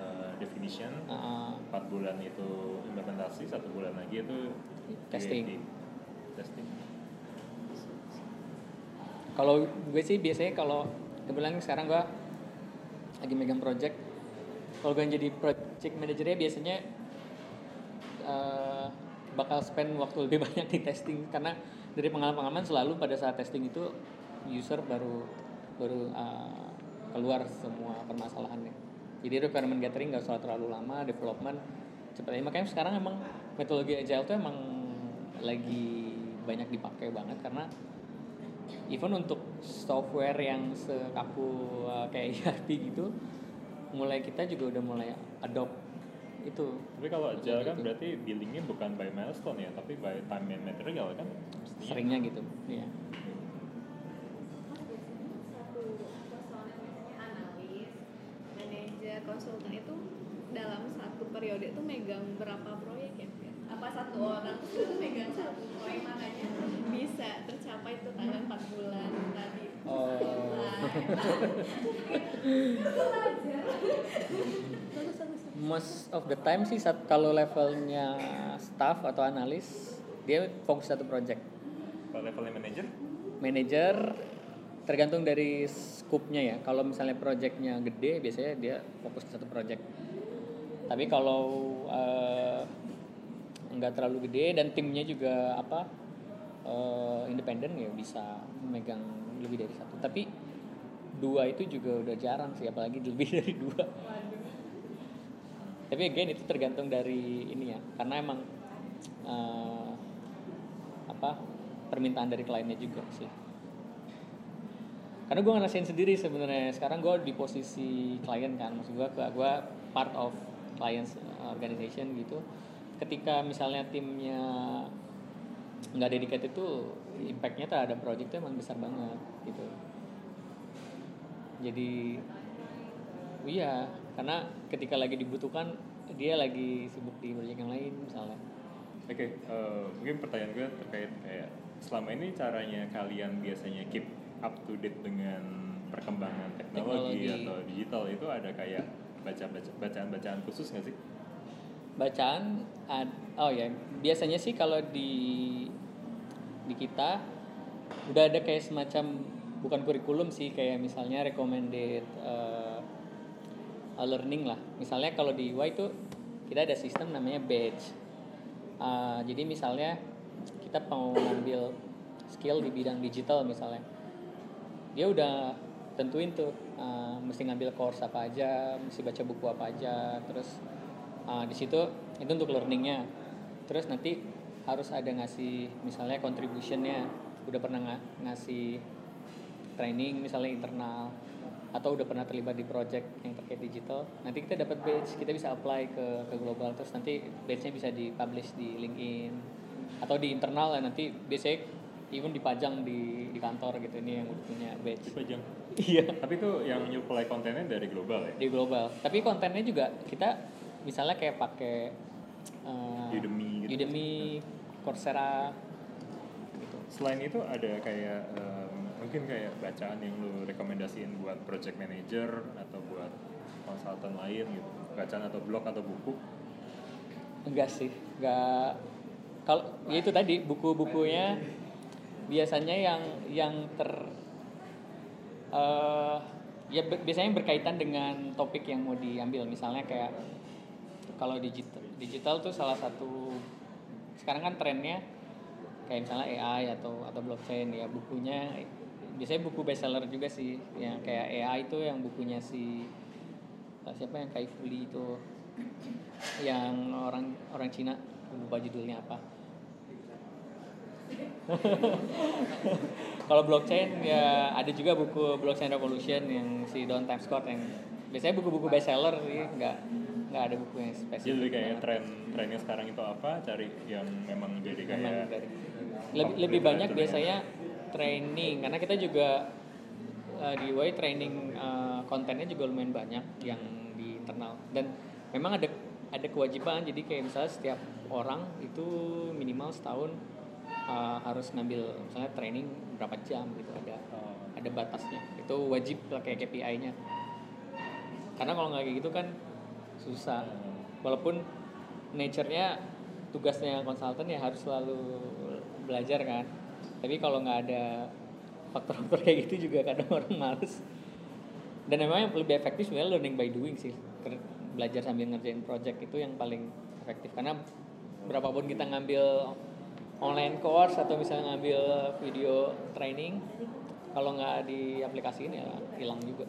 uh, definition, Ah, 4 bulan itu implementasi, satu bulan lagi itu Testing. UAT. Testing. Kalau gue sih biasanya kalau kebetulan sekarang gue lagi megang project. Kalau gue jadi project manajernya biasanya eh, bakal spend waktu lebih banyak di testing. Karena dari pengalaman-pengalaman selalu pada saat testing itu user baru baru eh, keluar semua permasalahannya. Jadi requirement gathering nggak usah terlalu lama development cepat aja. Makanya sekarang emang metodologi agile tuh emang lagi banyak dipakai banget karena even untuk software yang sekaku uh, kayak ERP gitu mulai kita juga udah mulai adopt itu Tapi kalau agile kan Gitu. berarti billingnya bukan by milestone ya, tapi by time and material kan? Mestinya. seringnya gitu ya analis, manajer, konsultan itu dalam satu periode itu megang berapa proyek ya? Apa satu orang itu megang satu proyek makanya bisa tercapai itu tanggal 4 bulan tadi. Oh. most of the time sih saat kalau levelnya staff atau analis dia fokus satu project Kalau levelnya manager, manager tergantung dari scope-nya ya. Kalau misalnya projectnya gede, biasanya dia fokus ke satu project. Tapi kalau eh, nggak terlalu gede dan timnya juga apa eh, independen ya bisa megang lebih dari satu. Tapi dua itu juga udah jarang sih, apalagi lebih dari dua. Tapi again itu tergantung dari ini ya, karena emang eh, apa permintaan dari kliennya juga sih. Karena gue ngerasain sendiri sebenarnya. Sekarang gue di posisi klien kan, maksud gue gue part of clients organization gitu. Ketika misalnya timnya nggak dedicated itu impactnya terhadap project itu emang besar banget gitu. Jadi iya karena ketika lagi dibutuhkan dia lagi sibuk di project yang lain misalnya Oke, eh, mungkin pertanyaan gue terkait kayak selama ini caranya kalian biasanya keep up to date dengan perkembangan teknologi, Teknologi. atau digital itu ada kayak baca baca bacaan bacaan khusus nggak sih? Bacaan ad- oh ya biasanya sih kalau di di kita udah ada kayak semacam bukan kurikulum sih kayak misalnya recommended uh, learning lah. Misalnya kalau di UI itu kita ada sistem namanya badge Uh, jadi misalnya kita mau ngambil skill di bidang digital misalnya. Dia udah tentuin tuh uh, mesti ngambil course apa aja mesti baca buku apa aja terus uh, di situ itu untuk learningnya. Terus nanti harus ada ngasih misalnya contributionnya. Udah pernah nga- ngasih training misalnya internal atau udah pernah terlibat di project yang terkait digital. Nanti kita dapat badge kita bisa apply ke ke global. Terus nanti badge-nya bisa dipublish di LinkedIn atau di internal ya nanti biasanya even dipajang di di kantor gitu. Ini yang udah punya badge. Dipajang. iya. Tapi itu yang nyuplai kontennya dari global ya? di global. Tapi kontennya juga kita misalnya kayak pakai uh, Udemy gitu. Udemy, Coursera gitu. Selain itu ada kayak em, mungkin kayak bacaan yang lu rekomendasiin buat project manager atau buat konsultan lain gitu. Bacaan atau blog atau buku. enggak sih enggak kalau ya itu tadi buku-bukunya biasanya yang yang ter eh ya bi- biasanya berkaitan dengan topik yang mau diambil misalnya kayak kalau digital digital tuh salah satu sekarang kan trennya kayak misalnya AI atau atau blockchain ya bukunya biasanya buku bestseller juga sih yang kayak AI itu yang bukunya si eh, siapa yang Kai Fu Lee itu yang orang orang Cina lupa judulnya apa. Kalau blockchain ya ada juga buku blockchain revolution yang si Don Time Scott yang biasanya buku-buku bestseller sih nggak nggak ada buku yang Jadi spesifik lebih kayak banget. tren trennya sekarang itu apa? Cari yang memang jadi Memang kayak dari- lebih lebih banyak biasanya training karena kita juga uh, di UI training uh, kontennya juga lumayan banyak yang di internal. Dan memang ada ada kewajiban. Jadi kayak misalnya setiap orang itu minimal setahun uh, harus ngambil misalnya training berapa jam gitu. Ada ada batasnya. Itu wajib lah kayak KPI-nya karena kalau nggak kayak gitu kan susah. Walaupun nature-nya tugasnya konsultan ya harus selalu belajar kan. Tapi kalau nggak ada faktor-faktor kayak gitu juga kadang orang males. Dan memang yang lebih efektif sebenarnya learning by doing sih. Belajar sambil ngerjain project itu yang paling efektif. Karena berapapun kita ngambil online course atau misalnya ngambil video training kalau nggak diaplikasiin ya hilang juga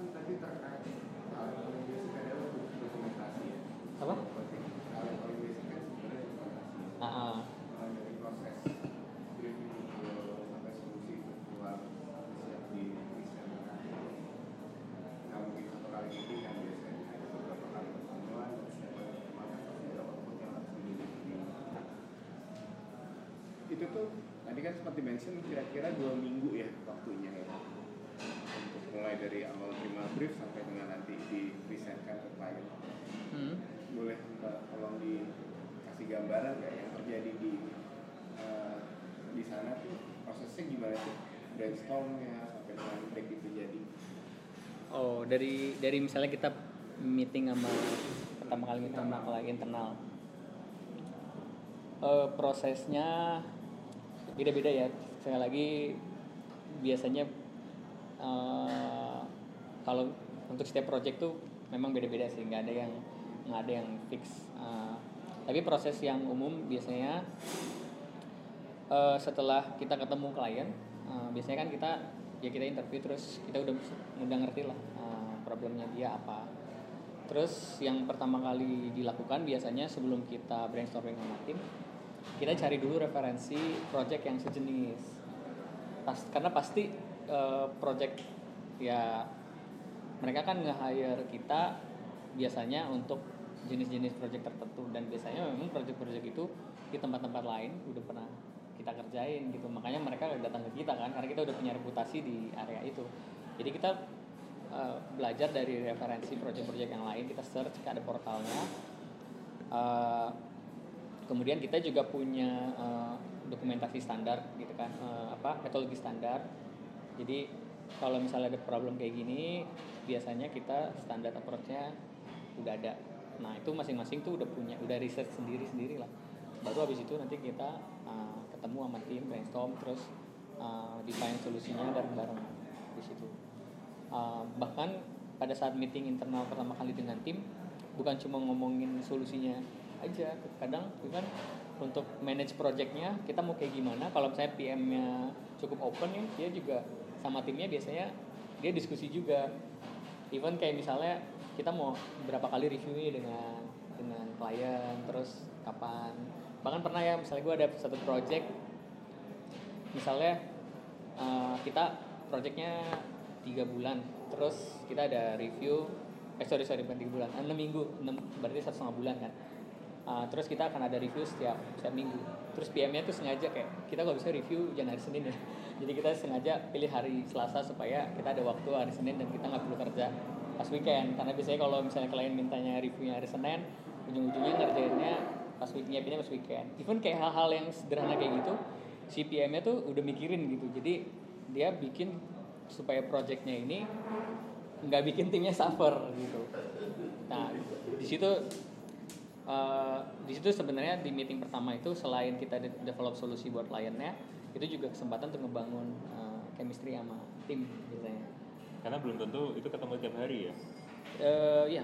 kan tadi terkait hal yang paling basic adalah dokumentasi ya apa? hal yang paling basic kan sebenarnya dokumentasi Ah, ah. mulai dari proses briefing itu sampai solusi itu keluar siap di desain nggak mungkin satu kali meeting kan biasanya ada beberapa kali pertemuan dan setiap kali pertemuan kan pasti ada output yang harus dimiliki itu tuh tadi kan sempat dimention kira-kira dua minggu ya waktunya ya untuk mulai dari awal terima brief sampai dengan nanti klien Hmm. boleh tolong dikasih gambaran nggak yang terjadi di eh, di sana tuh prosesnya gimana tuh brainstormnya sampai dengan break itu jadi Oh, dari dari misalnya kita meeting sama pertama kali meeting sama klien internal. Eh, prosesnya beda-beda ya. Sekali lagi biasanya eh, kalau untuk setiap project tuh memang beda-beda sih, nggak ada yang nggak ada yang fix. Eh, tapi proses yang umum biasanya eh, setelah kita ketemu klien eh, biasanya kan kita ya kita interview terus kita udah udah ngerti lah eh, problemnya dia apa terus yang pertama kali dilakukan biasanya sebelum kita brainstorming sama tim kita cari dulu referensi project yang sejenis pas karena pasti eh, project ya mereka kan nge-hire kita biasanya untuk jenis-jenis project tertentu. Dan biasanya memang project-project itu di tempat-tempat lain udah pernah kita kerjain gitu. Makanya mereka datang ke kita kan karena kita udah punya reputasi di area itu. Jadi kita eh, belajar dari referensi project-project yang lain kita search ada portalnya. Eh, kemudian kita juga punya eh, dokumentasi standar gitu kan eh, apa metodologi standar. Jadi kalau misalnya ada problem kayak gini biasanya kita standar approach-nya udah ada. Nah itu masing-masing tuh udah punya udah research sendiri sendiri lah. Baru habis itu nanti kita uh, ketemu sama tim brainstorm terus uh, define solusinya bareng-bareng di situ. Uh, bahkan pada saat meeting internal pertama kali dengan tim bukan cuma ngomongin solusinya aja kadang kan untuk manage projectnya kita mau kayak gimana? Kalau misalnya PM-nya cukup open ya dia juga sama timnya biasanya dia diskusi juga. Even kayak misalnya kita mau berapa kali review nih dengan dengan klien terus kapan. Bahkan pernah ya misalnya gue ada satu project misalnya uh, kita projectnya tiga bulan terus kita ada review eh sorry sorry bukan tiga bulan enam minggu enam berarti satu setengah bulan kan Uh, terus kita akan ada review setiap setiap minggu. Terus PM-nya tuh sengaja kayak kita kalau bisa review jangan hari Senin ya. Jadi kita sengaja pilih hari Selasa supaya kita ada waktu hari Senin dan kita nggak perlu kerja pas weekend. Karena biasanya kalau misalnya klien mintanya reviewnya hari Senin ujung-ujungnya ngerjainnya pas week nyiapinnya pas weekend. Even kayak hal-hal yang sederhana kayak gitu si PM-nya tuh udah mikirin gitu. Jadi dia bikin supaya projectnya ini nggak bikin timnya suffer gitu. Nah di situ Uh, di situ sebenarnya di meeting pertama itu selain kita de- develop solusi buat kliennya itu juga kesempatan untuk ngebangun uh, chemistry sama tim biasanya Karena belum tentu itu ketemu tiap hari ya. uh, ya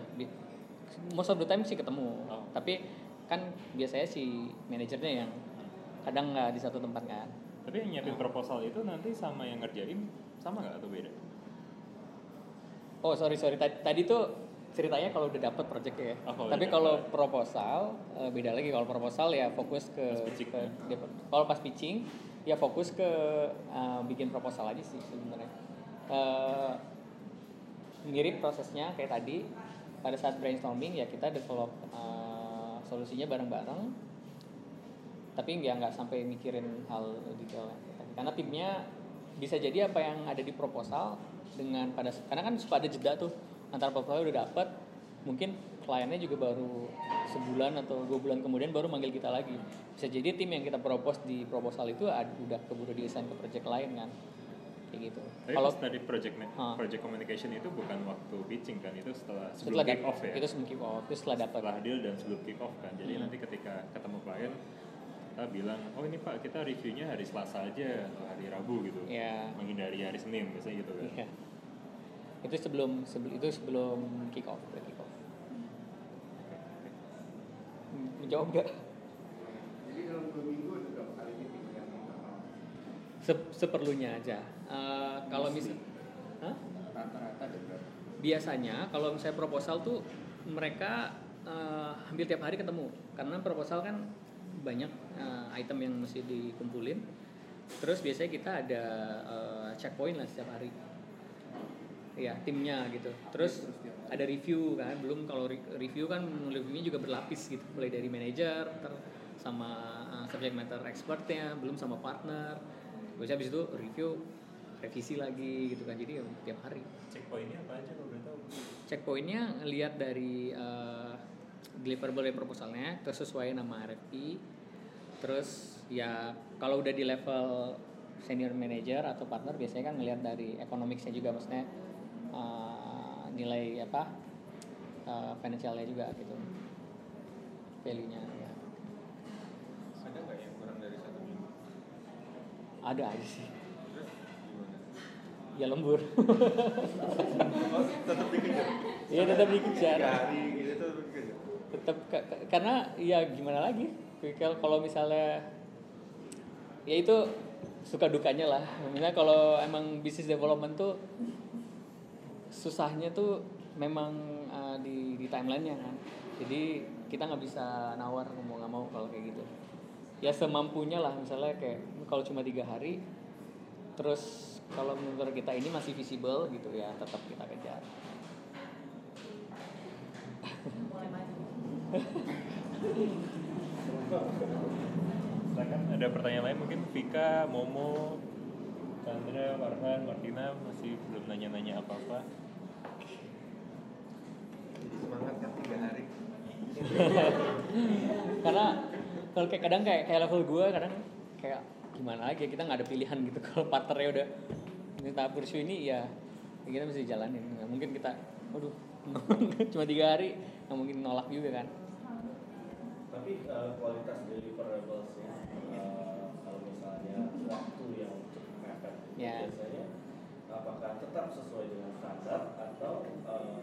most of the time sih ketemu Oh. tapi kan biasanya si manajernya yang kadang nggak di satu tempat kan Tapi yang nyiapin proposal itu nanti sama yang ngerjain sama nggak atau beda? oh sorry sorry tadi, tadi tuh ceritanya kalau udah dapat projectnya ya. Oh, Tapi kalau dapet. proposal eh, beda lagi kalau proposal ya fokus ke, pitching, ke ya. kalau pas pitching ya fokus ke eh, bikin proposal aja sih sebenarnya. Eh, mirip prosesnya kayak tadi pada saat brainstorming ya kita develop eh, solusinya bareng-bareng tapi ya nggak sampai mikirin hal detailnya karena timnya bisa jadi apa yang ada di proposal dengan pada karena kan suka ada jeda tuh antara proposal udah dapet mungkin kliennya juga baru sebulan atau dua bulan kemudian baru manggil kita lagi bisa jadi tim yang kita propose di proposal itu ad- udah keburu desain ke project lain kan kayak gitu Tapi kalau tadi project Ah. project communication itu bukan waktu pitching kan, itu setelah sebelum setelah kick off ya. itu sebelum kick off itu setelah dapat setelah deal dan sebelum kick off kan. Jadi Hmm. nanti ketika ketemu klien kita bilang, oh ini pak kita reviewnya hari Selasa aja atau hari Rabu gitu. ya Menghindari hari Senin biasanya gitu kan. Iya. Itu sebelum sebelum itu sebelum kick off, kick off. Hmm, Menjawab nggak? Jadi dalam dua minggu ada berapa kali meeting yang internal? Se- seperlunya aja. Eh, kalau misal? Rata-rata ada berapa? biasanya kalau misalnya proposal tuh mereka eh, hampir tiap hari ketemu karena proposal kan banyak eh, item yang mesti dikumpulin. Terus biasanya kita ada eh, checkpoint lah setiap hari. Iya, timnya gitu. Terus ada review kan, belum kalau re- review kan reviewnya juga berlapis gitu, mulai dari manajer, sama uh, subject matter expertnya, belum sama partner. Biasanya habis itu review, revisi lagi gitu kan, jadi ya tiap hari. Checkpointnya apa aja kalau boleh tahu? Checkpointnya ngelihat dari uh, deliverable dari proposalnya, terus sesuai nama RFP. Terus ya kalau udah di level senior manager atau partner biasanya kan ngelihat dari economicsnya juga maksudnya nilai apa uh, financialnya juga gitu value-nya ya. Ada nggak yang kurang dari satu minggu? ada aja sih Terus ya lembur Oh, tetap dikejar. Iya, tetap dikejar. Hari gitu tetap dikejar. tetap ka- ka- karena ya gimana lagi kalau kalau misalnya ya itu suka dukanya lah misalnya kalau emang bisnis development tuh susahnya tuh memang uh, di di timelinenya kan. Jadi kita nggak bisa nawar mau nggak mau kalau kayak gitu. Ya semampunya lah misalnya kayak kalau cuma tiga hari terus kalau menurut kita ini masih visible gitu ya tetap kita kejar. Silakan. Ada pertanyaan lain mungkin? Vika, Momo, Chandra, Farhan, Martina masih belum nanya-nanya apa-apa. Semangat kan tiga hari. Karena kalau kayak kadang kayak kayak level gue kadang kayak gimana lagi ya, kita nggak ada pilihan gitu. Kalau partnernya udah minta pursue ini ya, ya kita mesti jalanin. Nggak mungkin kita waduh cuma tiga hari. Nggak mungkin nolak juga kan. Tapi eh, kualitas deliverablesnya eh, kalau misalnya waktu yang cukup mepet itu Ya. biasanya apakah tetap sesuai dengan standar atau eh,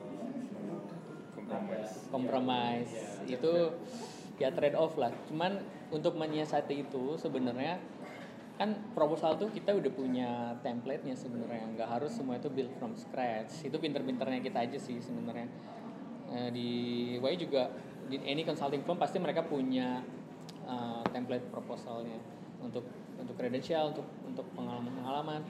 memang Compromise. ada- compromise. Ya, ada itu ya trade off lah. Cuman untuk menyiasati itu sebenarnya kan proposal tuh kita udah punya template-nya sebenarnya. Nggak harus semua itu build from scratch. Itu pinter-pinternya kita aja sih sebenarnya. Eh, di Y juga di any consulting firm pasti mereka punya eh, template proposalnya. Untuk untuk kredensial untuk untuk pengalaman-pengalaman.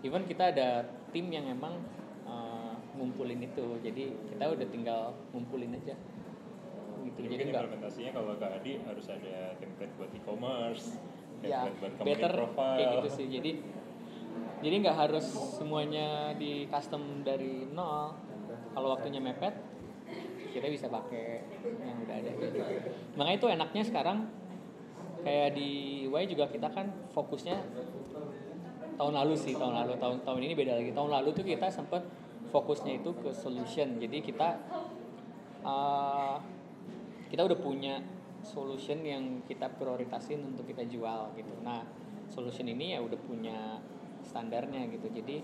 Even kita ada tim yang emang eh, ngumpulin itu. Jadi kita udah tinggal ngumpulin aja. Gitu. Jadi jadi mungkin nggak implementasinya kalau ke Adi harus ada template buat e-commerce, ya template buat company better profile. kayak gitu sih. Jadi jadi nggak harus semuanya di custom dari nol. Kalau waktunya mepet kita bisa pakai yang udah ada gitu. makanya itu enaknya sekarang kayak di Y juga kita kan fokusnya tahun lalu sih tahun lalu. Tahun tahun ini beda lagi. Tahun lalu tuh kita sempat fokusnya itu ke solution jadi kita uh, kita udah punya solution yang kita prioritasin untuk kita jual gitu. Nah, solution ini ya udah punya standarnya gitu. Jadi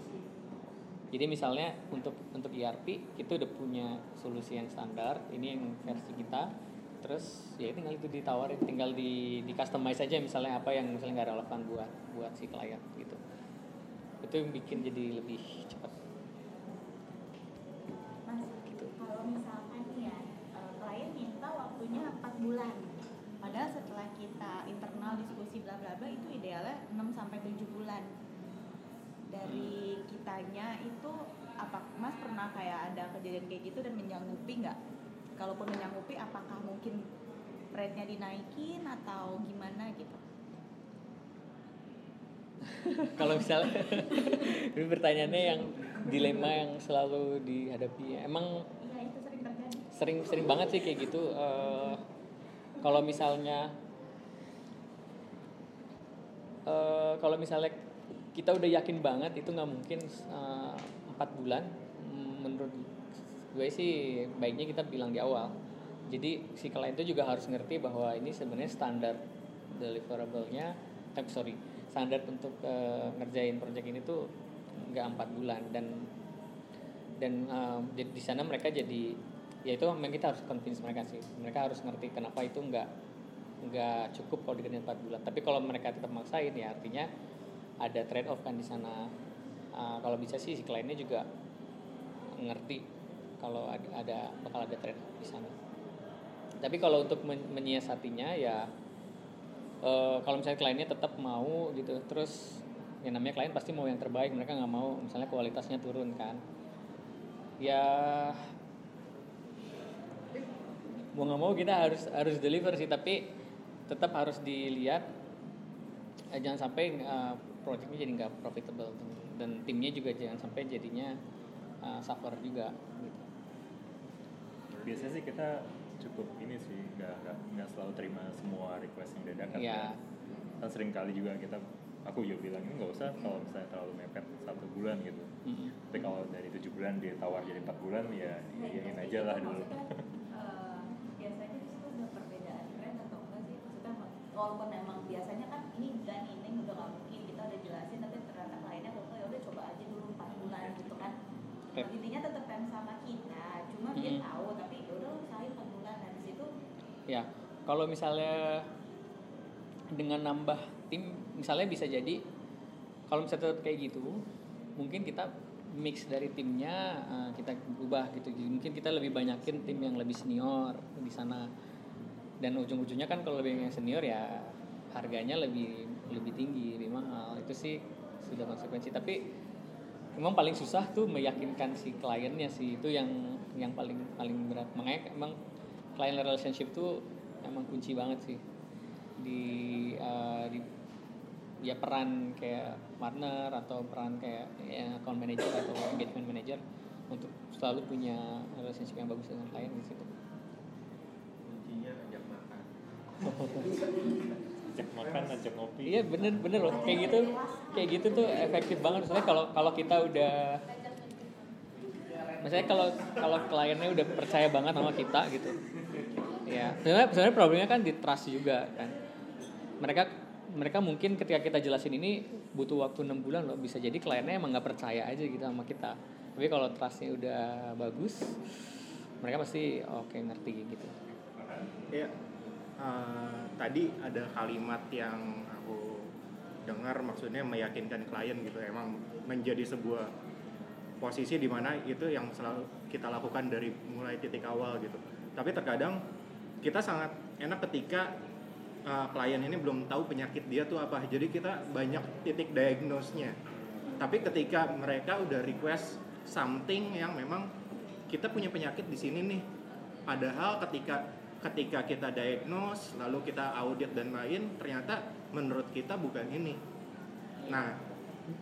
jadi misalnya untuk untuk ERP kita udah punya solusi yang standar, ini yang versi kita. Terus ya tinggal itu ditawarin, tinggal di di customize aja misalnya apa yang misalnya nggak relevan buat buat si klien gitu. Itu yang bikin jadi lebih cepat. Bulan. Padahal setelah kita internal diskusi bla bla bla itu idealnya 6 sampai 7 bulan. Dari kitanya itu apa Mas pernah kayak ada kejadian kayak gitu dan menyanggupi nggak? Kalaupun menyanggupi apakah mungkin rate-nya dinaikin atau gimana gitu? kalau misalnya ini pertanyaannya yang dilema yang selalu dihadapi emang Iya itu sering terjadi. sering sering banget sih kayak gitu Eh, kalau misalnya eh, kalau misalnya kita udah yakin banget itu nggak mungkin eh, empat bulan. Mm, menurut gue sih baiknya kita bilang di awal. Jadi si klien itu juga harus ngerti bahwa ini sebenarnya standar deliverable-nya eh, sorry standar untuk eh, ngerjain project ini tuh nggak empat bulan. Dan dan di- di sana mereka jadi ya itu memang kita harus convince mereka sih. Mereka harus ngerti kenapa itu nggak nggak cukup kalau dikerjain 4 bulan. Tapi kalau mereka tetap maksain ya artinya ada trade off kan di sana. Uh, kalau bisa sih si kliennya juga ngerti kalau ada, ada bakal ada trade off di sana. Tapi kalau untuk men- menyiasatinya ya eh, kalau misalnya kliennya tetap mau gitu terus yang namanya klien pasti mau yang terbaik. Mereka nggak mau misalnya kualitasnya turun kan. Ya mau nggak mau kita harus harus deliver sih tapi tetap harus dilihat eh, jangan sampai eh, projectnya jadi nggak profitable dan timnya juga jangan sampai jadinya eh, suffer juga gitu. Biasanya sih kita cukup ini sih nggak nggak nggak selalu terima semua request yang dadakan. Iya. kan. Kan sering kali juga kita aku juga bilang ini nggak usah kalau misalnya terlalu mepet satu bulan gitu. Mm-mm. Tapi kalau dari tujuh bulan dia tawar jadi empat bulan ya diayain aja lah dulu. Maksudnya, eh, biasanya di situ ada perbedaan tren atau enggak sih? Maksudnya walaupun memang biasanya kan ini dan ini udah nggak mungkin kita udah jelasin tapi ternyata kliennya kok ya udah coba aja dulu 4 bulan gitu kan. Yep. Intinya tetap yang sama kita, cuma dia Mm-mm. tahu tapi ya udah usahain 4 bulan dan di situ Ya, kalau misalnya dengan nambah tim, misalnya bisa jadi kalau misalnya tetap kayak gitu, mungkin kita mix dari timnya eh, kita ubah gitu. Jadi Mungkin kita lebih banyakin tim yang lebih senior di sana. Dan ujung-ujungnya kan kalau lebih yang senior ya harganya lebih lebih tinggi, lebih mahal. Itu sih sudah konsekuensi. Tapi memang paling susah tuh meyakinkan si kliennya sih itu yang yang paling paling berat. Makanya emang client relationship tuh emang kunci banget sih di eh, di ya peran kayak partner atau peran kayak ya, account manager atau engagement manager untuk selalu punya relationship yang bagus dengan klien di situ ajak makan ajak ngopi. Iya bener bener loh. Kayak gitu kayak gitu tuh efektif banget. Soalnya kalau kalau kita udah misalnya kalau kalau kliennya udah percaya banget sama kita gitu ya sebenarnya sebenarnya problemnya kan di trust juga kan. Mereka mereka mungkin ketika kita jelasin ini butuh waktu enam bulan loh. Bisa jadi kliennya emang nggak percaya aja gitu sama kita. Tapi kalau trustnya udah bagus mereka pasti oke ngerti gitu. Iya. Eh, tadi ada kalimat yang aku dengar maksudnya meyakinkan klien gitu emang menjadi sebuah posisi di mana itu yang selalu kita lakukan dari mulai titik awal gitu. Tapi terkadang kita sangat enak ketika uh, klien ini belum tahu penyakit dia tuh apa. Jadi kita banyak titik diagnosnya. Tapi ketika mereka udah request something yang memang kita punya penyakit di sini nih. Padahal ketika ketika kita diagnose lalu kita audit dan lain ternyata menurut kita bukan ini. Nah,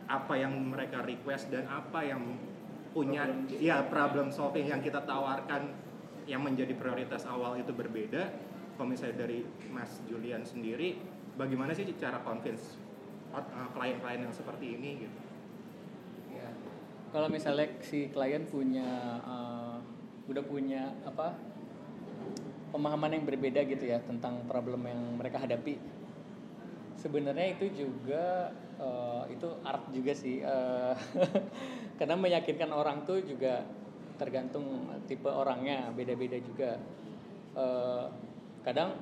apa yang mereka request dan apa yang punya ya problem solving yang kita tawarkan yang menjadi prioritas awal itu berbeda. Kalau misalnya dari Mas Julian sendiri, bagaimana sih cara convince uh, klien-klien yang seperti ini gitu? Ya. Kalau misalnya si klien punya uh, udah punya apa pemahaman yang berbeda gitu ya tentang problem yang mereka hadapi. Sebenarnya itu juga uh, itu art juga sih. Uh, karena meyakinkan orang tuh juga tergantung tipe orangnya, beda-beda juga. Uh, kadang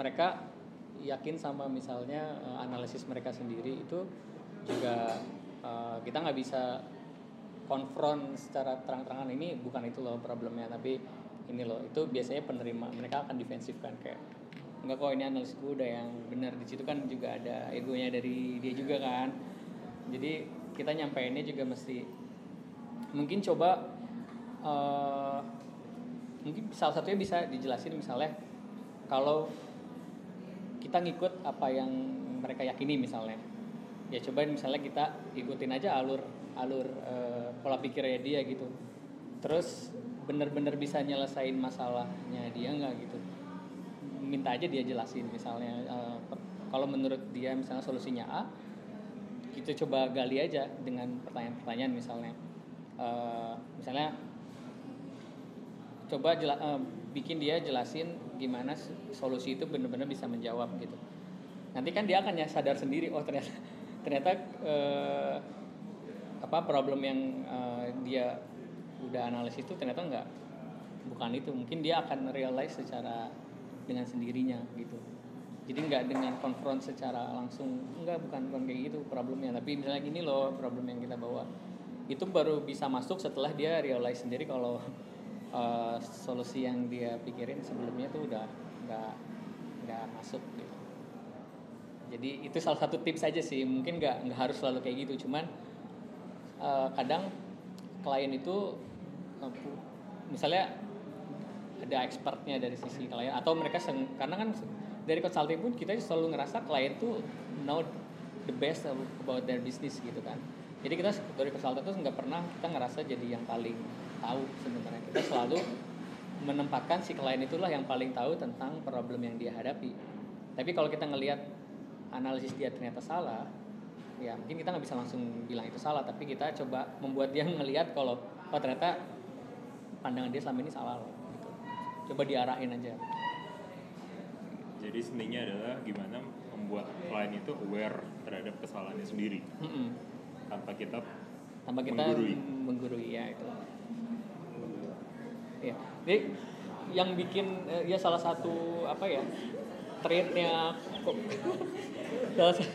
mereka yakin sama misalnya uh, analisis mereka sendiri itu juga uh, kita nggak bisa konfront secara terang-terangan ini bukan itu loh problemnya tapi ini loh itu biasanya penerima mereka akan defensif kan kayak enggak kok ini analisis gue udah yang benar di situ kan juga ada egonya dari dia juga kan. Jadi kita nyampeinnya juga mesti mungkin coba uh, mungkin salah satunya bisa dijelasin misalnya kalau kita ngikut apa yang mereka yakini misalnya. Ya coba misalnya kita ikutin aja alur alur uh, pola pikirnya dia gitu. Terus bener-bener bisa nyelesain masalahnya dia nggak gitu? Minta aja dia jelasin misalnya uh, kalau menurut dia misalnya solusinya A kita coba gali aja dengan pertanyaan-pertanyaan misalnya. Uh, misalnya coba jela, uh, bikin dia jelasin gimana solusi itu benar-benar bisa menjawab gitu. Nanti kan dia akan ya sadar sendiri oh ternyata ternyata uh, apa problem yang uh, dia udah analisis itu ternyata enggak bukan itu. Mungkin dia akan realize secara dengan sendirinya gitu. Jadi nggak dengan konfront secara langsung. Enggak bukan bukan kayak gitu problemnya. Tapi misalnya gini loh problem yang kita bawa. Itu baru bisa masuk setelah dia realize sendiri kalau uh, solusi yang dia pikirin sebelumnya tuh udah nggak nggak masuk gitu. Jadi itu salah satu tips aja sih. Mungkin nggak nggak harus selalu kayak gitu. Cuman uh, kadang klien itu misalnya ada expertnya dari sisi klien atau mereka seng, karena kan dari consulting pun kita selalu ngerasa klien tuh know the best about their business gitu kan. Jadi kita dari consultant tuh nggak pernah kita ngerasa jadi yang paling tahu sebenarnya. Kita selalu menempatkan si klien itulah yang paling tahu tentang problem yang dia hadapi. Tapi kalau kita ngelihat analisis dia ternyata salah ya mungkin kita nggak bisa langsung bilang itu salah tapi kita coba membuat dia ngelihat kalau oh ternyata pandangan dia selama ini salah loh gitu. coba diarahin aja jadi seninya adalah gimana membuat klien itu aware terhadap kesalahannya sendiri mm -mm. tanpa kita tanpa kita menggurui. menggurui ya itu ya jadi yang bikin eh, ya salah satu apa ya trade-nya salah, sa-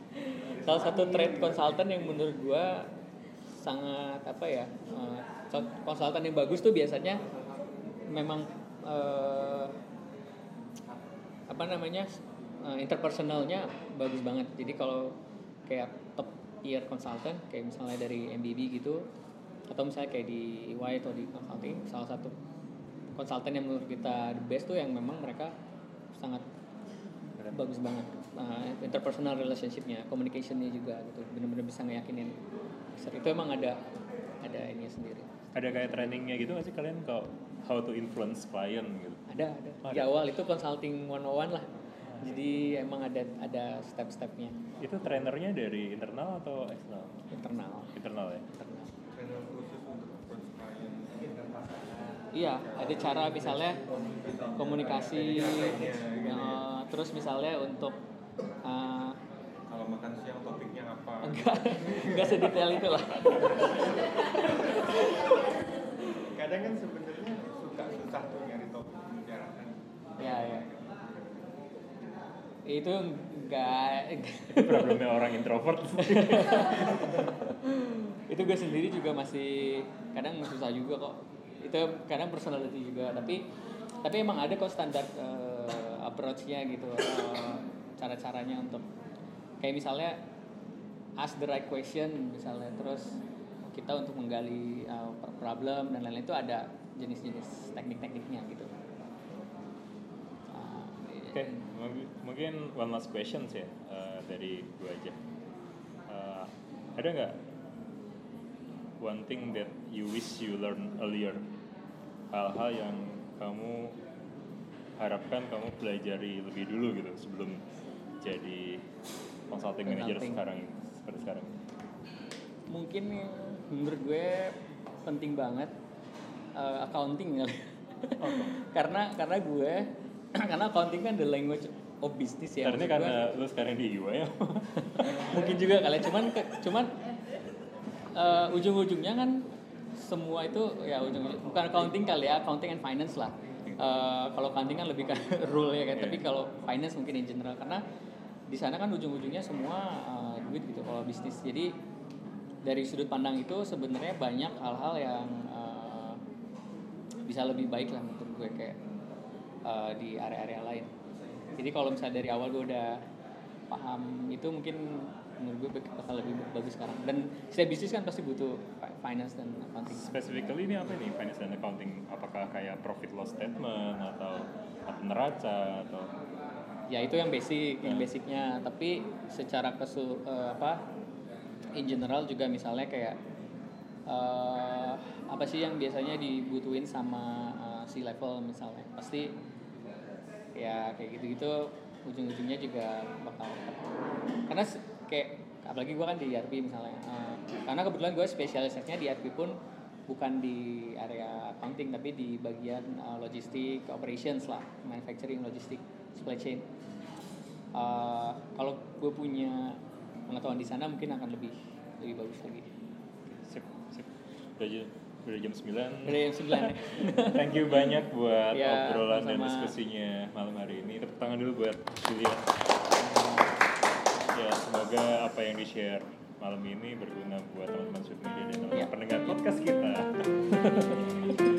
salah satu trade konsultan yang menurut gua sangat apa ya eh, konsultan yang bagus tuh biasanya memang eh, apa namanya eh, interpersonalnya bagus banget. Jadi kalau kayak top tier consultant kayak misalnya dari MBB gitu atau misalnya kayak di EY atau di consulting salah satu konsultan yang menurut kita the best tuh yang memang mereka sangat bagus banget. Uh, interpersonal relationshipnya communicationnya juga gitu benar-benar bisa ngeyakinin Ser- itu emang ada ada ini sendiri Ada kayak trainingnya gitu nggak sih kalian kalau how to influence client gitu? ada ada Oh, di ada. awal itu consulting 101 lah jadi emang ada ada step-stepnya Itu trainernya dari internal atau eksternal? internal Internal ya. internal Channel khusus untuk approach client. Iya, ada cara misalnya komunikasi, eh, terus misalnya untuk Kalau makan siang topiknya apa? enggak enggak sedetail itu lah. Kadang kan sebenarnya suka susah tuh nyari topik pembicaraan. Ya ya. Itu enggak problemnya orang introvert. itu gue sendiri juga masih kadang susah juga kok. Itu kadang personality juga, tapi tapi emang ada kok standar eh, approach-nya gitu, eh, cara-caranya untuk kayak misalnya ask the right question misalnya terus kita untuk menggali uh, problem dan lain-lain itu ada jenis-jenis teknik-tekniknya gitu. Uh, Oke, mung- mungkin one last question sih ya eh, dari gue aja. Eh, ada nggak one thing that you wish you learn earlier? Hal-hal yang kamu harapkan kamu pelajari lebih dulu gitu sebelum jadi consulting manager sekarang ini, seperti sekarang. ini. mungkin menurut gue penting banget uh, accounting kali. karena karena gue karena accounting kan the language of business ya. Karena karena gue. lu sekarang di UI ya. mungkin juga kali ya. cuman ke- cuman uh, ujung-ujungnya kan semua itu ya ujung bukan accounting kali ya accounting and finance lah Uh, kalau accounting kan lebih ke rule ya kan Iya. tapi kalau finance mungkin in general karena di sana kan ujung-ujungnya semua uh, duit gitu kalau bisnis. Jadi dari sudut pandang itu sebenarnya banyak hal-hal yang uh, bisa lebih baik lah menurut gue kayak uh, di area-area lain. Jadi kalau misalnya dari awal gue udah paham itu mungkin menurut gue bak- bakal lebih bagus sekarang. Dan setiap bisnis kan pasti butuh fi- finance dan accounting. Specifically ini apa nih finance and accounting? Apakah kayak profit loss statement atau neraca atau ya itu yang basic yang Hmm. basicnya. Tapi secara kesu eh, apa in general juga misalnya kayak eh, apa sih yang biasanya dibutuhin sama eh, si level misalnya. Pasti ya kayak gitu-gitu ujung-ujungnya juga bakal karena kayak apalagi gue kan di ERP misalnya eh, karena kebetulan gue spesialisasinya di ERP pun bukan di area accounting tapi di bagian eh, logistik operations lah manufacturing logistik supply chain Eh, kalau gue punya pengetahuan di sana mungkin akan lebih lebih bagus lagi sip sip udah jam, udah jam 9 dari yang sembilan ya Thank you banyak buat Ya, obrolan dan sama-sama. diskusinya malam hari ini. Tepuk tangan dulu buat Julia. Ya, semoga apa yang di-share malam ini berguna buat teman-teman Sud Media dan teman-teman Ya. pendengar podcast kita.